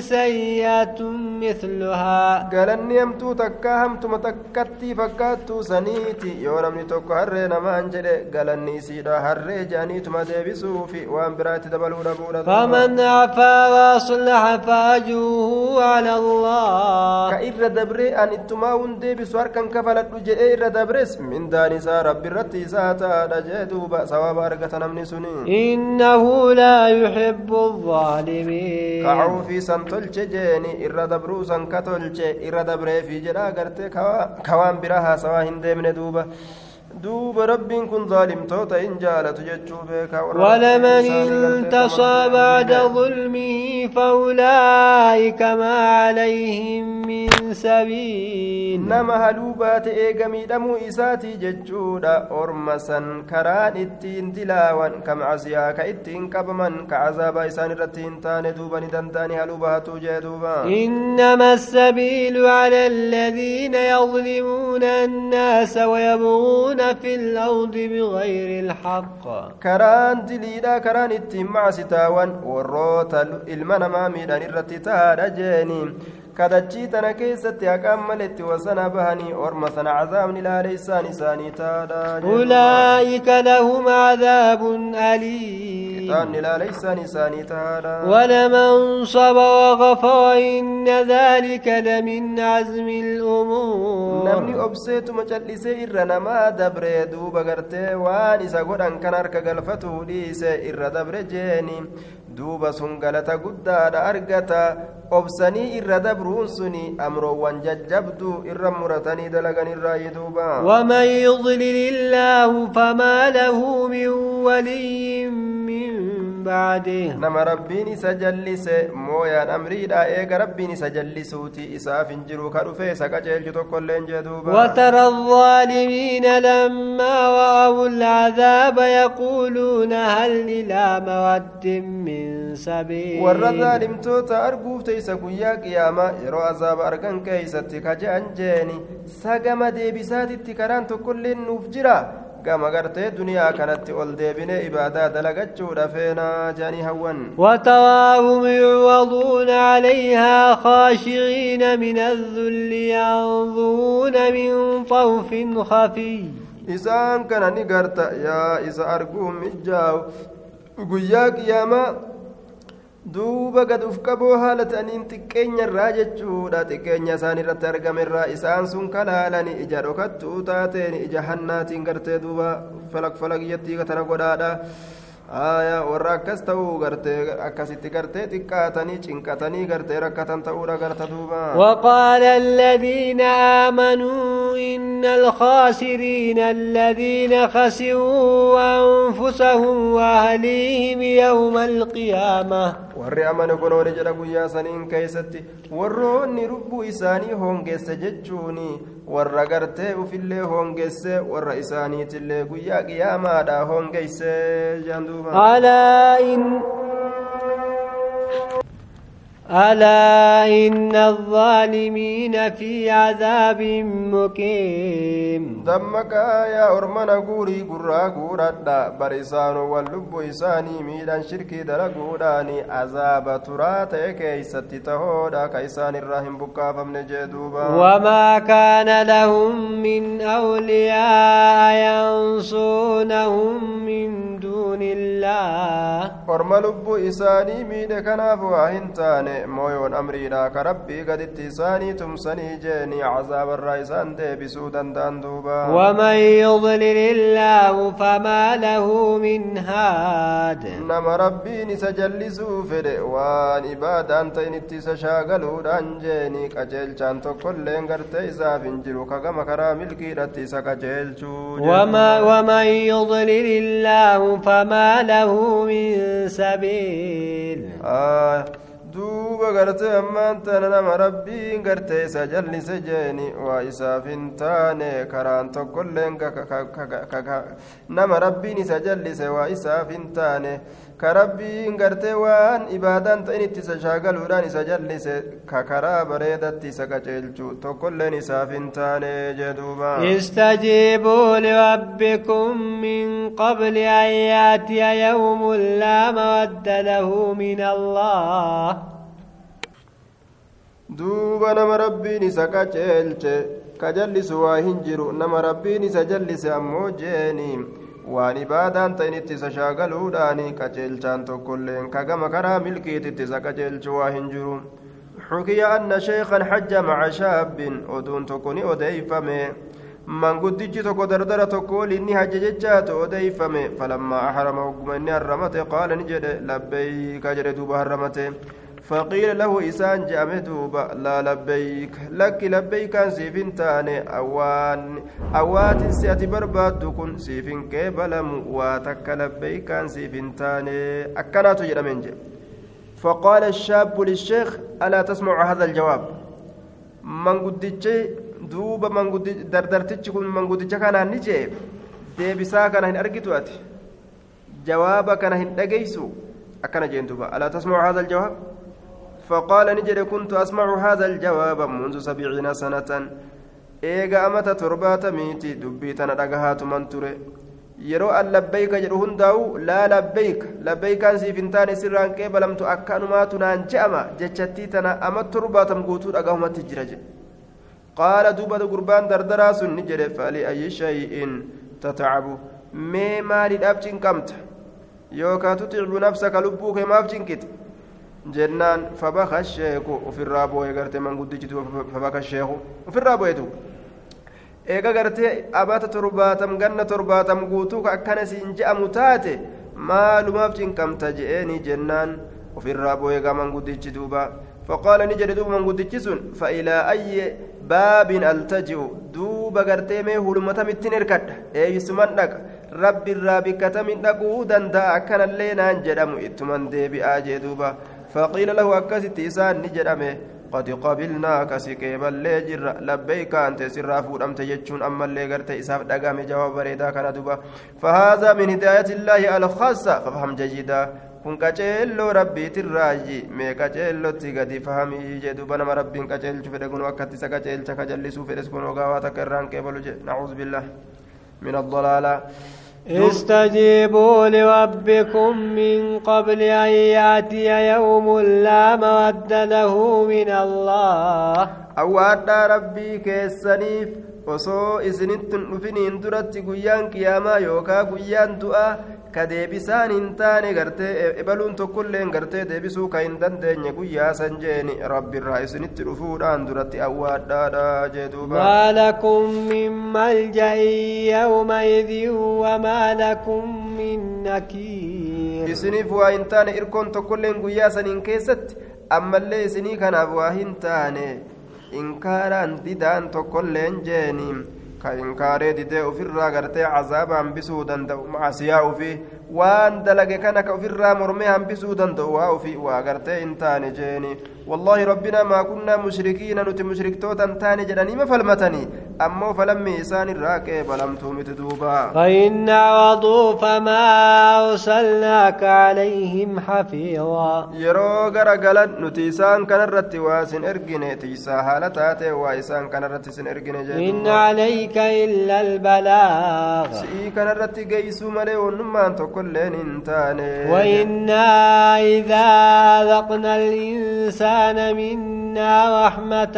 سيئة مثلها galanni hamtuu takkaa hamtuma takkatti fakkaattuu saniiti yoo namni tokko harree namaan jedhe galanni isiidha harree jedhaniituma deebisuufi waan biraatti dabaluu dhabuudha. فمن عفا وأصلح فأجره على الله ka irra dabree an ittumaa hun deebisu harkan kafaladhu jedhee irra dabres mindaan isaa rabbi irratti isaa taadha jee duuba sawaaba argata namni suni إنه لا يحب الظالمين san tolche jeeni irra dabruu san ka tolche irra dabree fi jedhaa gartee ka waan biraa haasawaa hin deemne duuba kun zaalimtoota hin jaalatu jechuu beekaa warra ولمن انتصى بعد ظلمه فأولئك ما عليهم من سبيل ka macasiyaa ka ittiin qabaman ka cazaabaa isaan irratti hin taane duuba ni danda'ani haluu bahatuu jee duuba إنما السبيل على الذين يظلمون الناس ويبغون في الأرض بغير الحق karaan ittiin macasitaawan warroota ilma namaa miidhan irratti tahaadha jeeni kadachii tana keessatti haqaan maletti wasana bahanii orma sana cazaabni ilaale isaan isaanii taadha أولئك لهم عذاب أليم isaan ilaale isaan isaanii taadha ولمن صبر وغفر إن ذلك لمن عزم namni الأمور obseetuma callisee irra namaa dabre duuba gartee waan isa godhan kan harka galfatu dhiise irra dabre jeeni duuba sun galata guddaadha argata obsanii irra dabruun suni amroowwan jajjabdu irra muratanii dalagan irraayi duuba ومن يضلل الله فما له من ولي من بعده nama rabbiin isa jallise mooyaan amriidha eega rabbiin isa jallisuuti isaaf hin jiru ka dhufe isa qaceelchu tokkoillee hin jee duuba وترى الظالمين لما رأوا العذاب يقولون هل إلى مرد من سبيل warra zaalimtoota arguuf teeysa guyyaa qiyaamaa yeroo azaaba argan keeysatti ka je'an jeeni sagama deebisaatitti karaan tokkoillee nuuf jira gama gartee duniyaa kanatti ol deebine ibaadaa dalagachuudha feenaa jeanii hawwan وتراهم يعرضون عليها خاشعين من الذل ينظرون من طرف خفي isaan kana ni garta yaa isa arguun mijjaawu guyyaa qiyaamaa duuba gad uf qaboo haala ta'aniin xiqqeenya irraa jechuudha xiqqeenya isaan irratti argame irraa isaan sun kalaalani ija dhokattuu taateen ija hannaatiin gartee duuba falak falakiyyattii tana godhaadha aya warra akkas ta'uu gartee akkasitti gartee xiqqaatanii cinqatanii gartee rakkatan ta'uudha garta duuba وقال الذين آمنوا إن الخاسرين الذين خسروا أنفسهم وأهليهم يوم القيامة Warri amane kunooni jedha guyyaa saniin keeysatti warroonni lubbuu isaanii hongeesse jechuuni warra gartee ufillee hongeesse warra isaaniitillee guyyaa qiyaamaadha hongeeyse jedhan duuba ألا إن الظالمين في عذاب مقيم gurraa guuradha bar isaanowwan lubbu isaanii miidhan shirkii dalaguudhaani azaaba turaa ta'e keeysatti tahoodha ka isaan irraa hin buqqaafamne jee duuba وما كان لهم من أولياء ينصونهم من دون الله isaanii miidhe kanaaf waa hin taane mooyoon amriidha ka rabbii gaditti isaanii tumsanii jeeni cazaabarraa isaan deebisuu danda'an duuba ومن يضلل الله فما له من هاد nama rabbiin isa jallisuu fedhe waan ibaadaan ta'in itti isa shaagaluudhaan jeeni qajeelchaan tokkolleen gartee isaaf hin jiru ka gama karaa milkiidhatti isa qajeelchuu وما ومن يضلل الله فما له من سبيل آه duuba gartee ammaan tana nama rabbiin gartee isa jallise jeeni waa isaaf hin taane karaan tokkolleen nama rabbiin isa jallise waa isaaf hin taane ka rabbiin gartee waan ibaadaan ta'in itti isa shaagaluudhaan isa jallise ka karaa bareedatti isa qaceelchu tokkolleen isaaf hin taane jee duuba استجيبوا لربكم من قبل أن يأتي يوم لا مرد له من الله duuba nama rabbiin isa qaceelche ka jallisu waa hin jiru nama rabbiin isa jallise ammoo jeeni waan ibaadaan ta'in itti isa shaagaluudhaani qaceelchaan tokkolleen ka gama karaa milkiititti isa qaceelchu waa hin jiru حكي أن شيخا حج مع شاب أدون تكوني أديفمي من قدج تكو دردر تقول إني حج ججات أديفمي فلما أحرم وقم إني هرمت قال نجد لبيك أجر دوب هرمته فقيل له إسان جامع دوبا لا لبيك. لك لبيك سيفين تاني أوان. أوات سيأتي برباد كن سيفين كيبلم واتك لبيك سيفين تاني. أكنات جرمين جي. فقال الشاب للشيخ ألا تسمع هذا الجواب؟ من قدتش دوبا من قد دردرتش كن من قدتش كان نجي deebisaa kana hin argitu ati jawaaba kana hin dhageysu akkana jeen duba alaa tasmacu hada aljawaab فقال نجد كنت أسمع هذا الجواب منذ سبعين سنة إيغا أمتا تربات ميتي دبيتنا رقهات من تري yeroo an labbayka jedhu hundaa'u laa labbayka labbaykaan siif hin taane sirraan qeebalamtu akkanumaatu naan je'ama jechattii tana ama torbaatam guutuu dhagahumatti jira jedhe qaala duuba gurbaan dardaraa sun ni jedhe fali ayyi shay'in tatacabu mee maaliidhaaf cinqamta yookaa tuticbu nafsaka lubbuu kee maaf cinqite jennaan fabaka sheeku ofirraa boo'e gartee manguddichitu fabaka sheeku ofirraa boo'etu eega gartee abata torbaatam ganna torbaatam guutuu ka akkana siin je'amu taate maalumaaf cinqamta je'eeni jennaan ofirraa boo'ee gaman guddichi duuba فقال نجد دوب من قدتشس فإلى أي باب ألتجئ دوب قرتي مي هلمة متن إركد أي سمن لك رب الرابك تمن لقو دندا أكن اللينا جدم إتمن ديبي آجي دوبا فقيل له أكست إسان نجدمه قد قبلناك سكيبا لجر لبيك أنت سرا فودمت جتشون أما اللي قرت إساف دقام جواب بريدا كان دوبا فهذا من هداية الله الخاصة ففهم rabbiitirraayi mee qaceellotti gadi fahamii jee duba nama rabbiin qaceelchu fedhe kun akkatti isa qaceelcha kajallisuu fedhes kun ogaawaa takka irraan qeebalu je nacuuzu billah min addalaala استجيبوا لربكم من قبل أن يأتي يوم لا مرد له من الله. أوعد ربي كالسنيف وصو إذن تنفني اندرت قيان قياما يوكا قيان دؤا ka deebisaan hin taane gartee ebaluun tokkolleen gartee deebisuu ka hin dandeenye guyyaa san jeeni rabbiirraa isinitti dhufuudhaan duratti awwaadhaadha jee duuba maa lakum min malja'in yawmaidin wamaa lakum min nakiir isiniif waa hin taane irkoon tokkolleen guyyaa saniin keessatti ammallee isinii kanaaf waa hin taane inkaaraan didaan tokkolleen jeeni ka inkaaree didee ofirraa gartee cazaaba hambisuu danda'u macasiyaa ufii waan dalage kana ka ofirraa mormee hambisuu danda'u waa ufii waa gartee hin taane jeeni. والله ربنا ما كنا مشركين نتي مشركتوتا تاني جدني ما فلمتني أما فلم إسان الراكب فلم تومت دوبا فإن عرضوا فما أرسلناك عليهم حفيظا يرو غرغلت نتيسان كان الرت واسن ارجن تيسا حالتات واسان كان الرت سن ارجن إن عليك إلا البلاغ سي كان الرت جيسو ملي ونمان تكلين انتاني وإنا إذا ذقنا الإنسان منا رحمة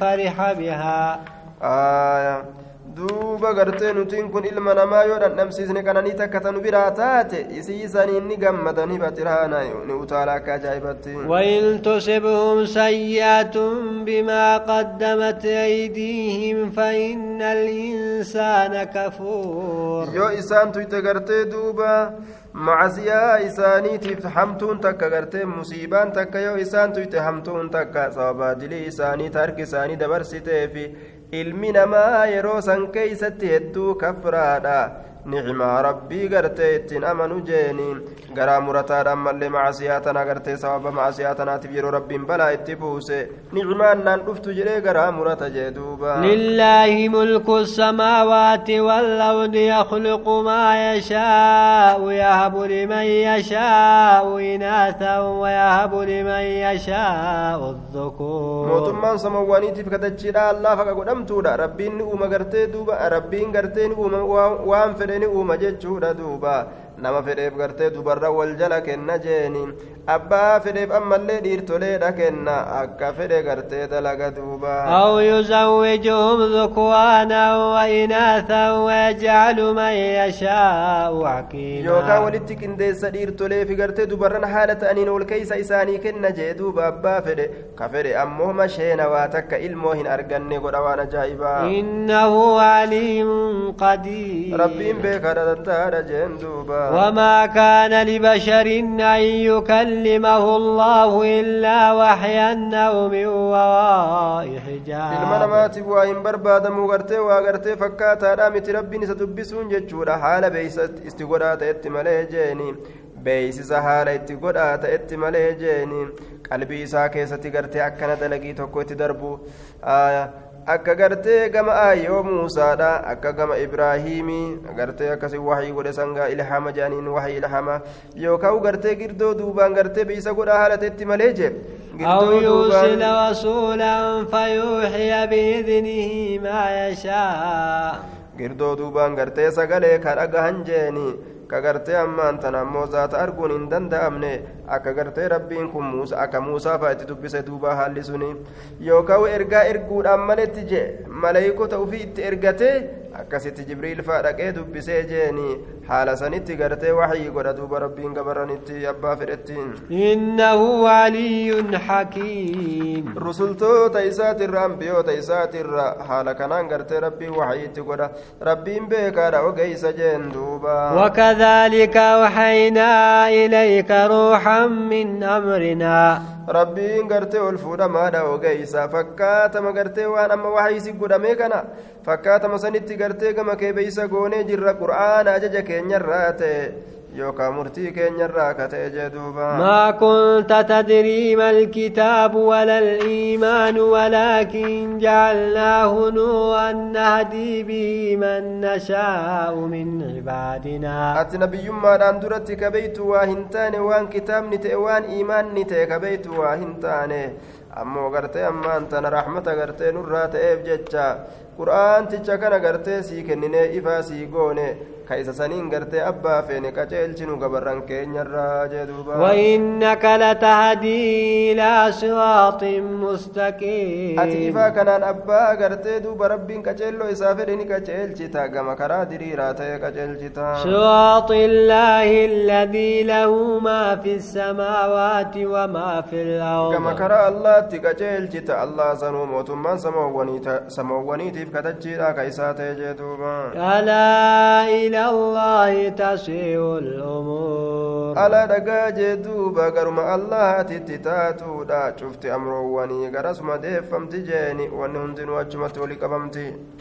فرح بها. آية. Duuba gartee nutiin kun ilma namaa yoo dhandhamsiisne kananii takka tanu biraa taate isiisanii ni gammadanii batiraana ni utaala akka ajaa'ibatti وإن تصبهم سيئة بما قدمت أيديهم فإن الإنسان كفور yoo isaan tuyte gartee duuba macasiyaa isaaniitiif hamtuun takka gartee musiibaan takka yoo isaan tuyte hamtuun takka sababaa dilii isaanii harki isaanii dabarsiteefi ilmi namaa yeroo san keeysatti hedduu kafraadha ittiin amanu jeeni garaa murataadha ammallee macasiyaa tana gartee sababa macasiyaa tanaatiif yeroo rabbiin balaa itti buuse nicmaan naan dhuftu jedhee garaa murata jee duuba لله ملك السماوات والأرض يخلق ما يشاء يهب لمن يشاء إناثا ويهب لمن يشاء الذكور faqa godhamtuudha rabbiin ni uuma gartee duuba rabbiin gartee ni uuma waan fedhe ni uuma jechuudha duuba nama fedheef gartee dubarra wal jala kenna jeeni abbaa fedheef ammallee dhiirtoleedha kenna akka fedhe gartee dalaga duuba أو يزوجهم ذكرانا وإناثا ويجعل من يشاء yookaan عقيما walitti qindeessa dhiirtolee fi gartee dubarran haala ta'aniin ol keeysa isaanii kenna jee duuba abbaa fedhe ka fedhe ammoo masheena waa takka ilmoo hin arganne godha waan ajaa'ibaa إنه عليم قدير rabbiin beekaadha dandaadha jeen duuba وما كان لبشر أن يكلمه الله إلا وحيا أو من وراء حجاب. إلما نماتي بوائن برباد مغرتي وغرتي فكاتا رامت ربي نستبسون جتشورا. حال بيست استغرات اتمالي جيني. beeysisa haala itti godhaata itti malee jeeni qalbii isaa keessatti gartee akkana akka gartee gama ayyoo muusaadha akka gama ibraahiimii gartee akkasi waxii godhe sangaa ilhama jedhaniin waxii ilhama yookaan gartee girdoo duubaan gartee beeysa godhaa haala ta'etti malee jee أو يرسل رسولا فيوحي بإذنه ما يشاء girdoo duubaan gartee sagalee ka dhagahan jeeni ka gartee ammaan tana ammoo zaata arguun hin danda'amne akka gartee rabbiin kun muusa akka muusaa fa'a itti dubbise duuba haalli suni yookaan ergaa erguudhaan maletti je maleeykota ufii itti ergatee akkasitti jibriil fa'a dhaqee dubbisee jeeni haala sanitti gartee waxii godha duuba rabbiin gabaranitti abbaa fedhettiin إنه علي حكيم rusultoota isaatirra ambiyoota isaatirra haala kanaan gartee rabbiin waxii itti godha rabbiin beekaadha ogeeysa jeen duuba كذلك أوحينا إليك روحا من أمرنا rabbiin gartee ol fuudhamaadha ogeeysa fakkaatama gartee waan amma waxaysi godhamee kana fakkaatama sanitti gartee gama keebeysa goonee jirra qur'aana ajaja keenyarraa ta'e yookaan murtii keenyarraa ka ta'e jee duuba ما كنت تدري ما الكتاب ولا الإيمان ولكن جعلناه نورا نهدي به من نشاء من عبادنا ati nabiyyummaadhaan duratti kabeytu waa hin taane waan kitaabni ta'e waan iimaanni ta'e kabeytu waa hin taane ammoo gartee ammaan tana raxmata gartee nurraa ta'eef jecha qur'aanticha kana gartee sii kenninee ifaa sii goone abbaa feene qaceelchinu gabarran keenyarraa jee duuba وإنك لتهدي إلى صراط مستقيم fedhe ni qaceelchita gama karaa diriiraa ta'e qaceelchita صراط الله الذي له ما في السماوات وما في الأرض katachiidha ka isaa ta'e jee duuba ألا إلى الله تسيء الأمور. ألا دقاج دوبا قرم الله تتتاتو دا شفت أمرو واني قرس ديفم تجيني واني هندن واجمت ولك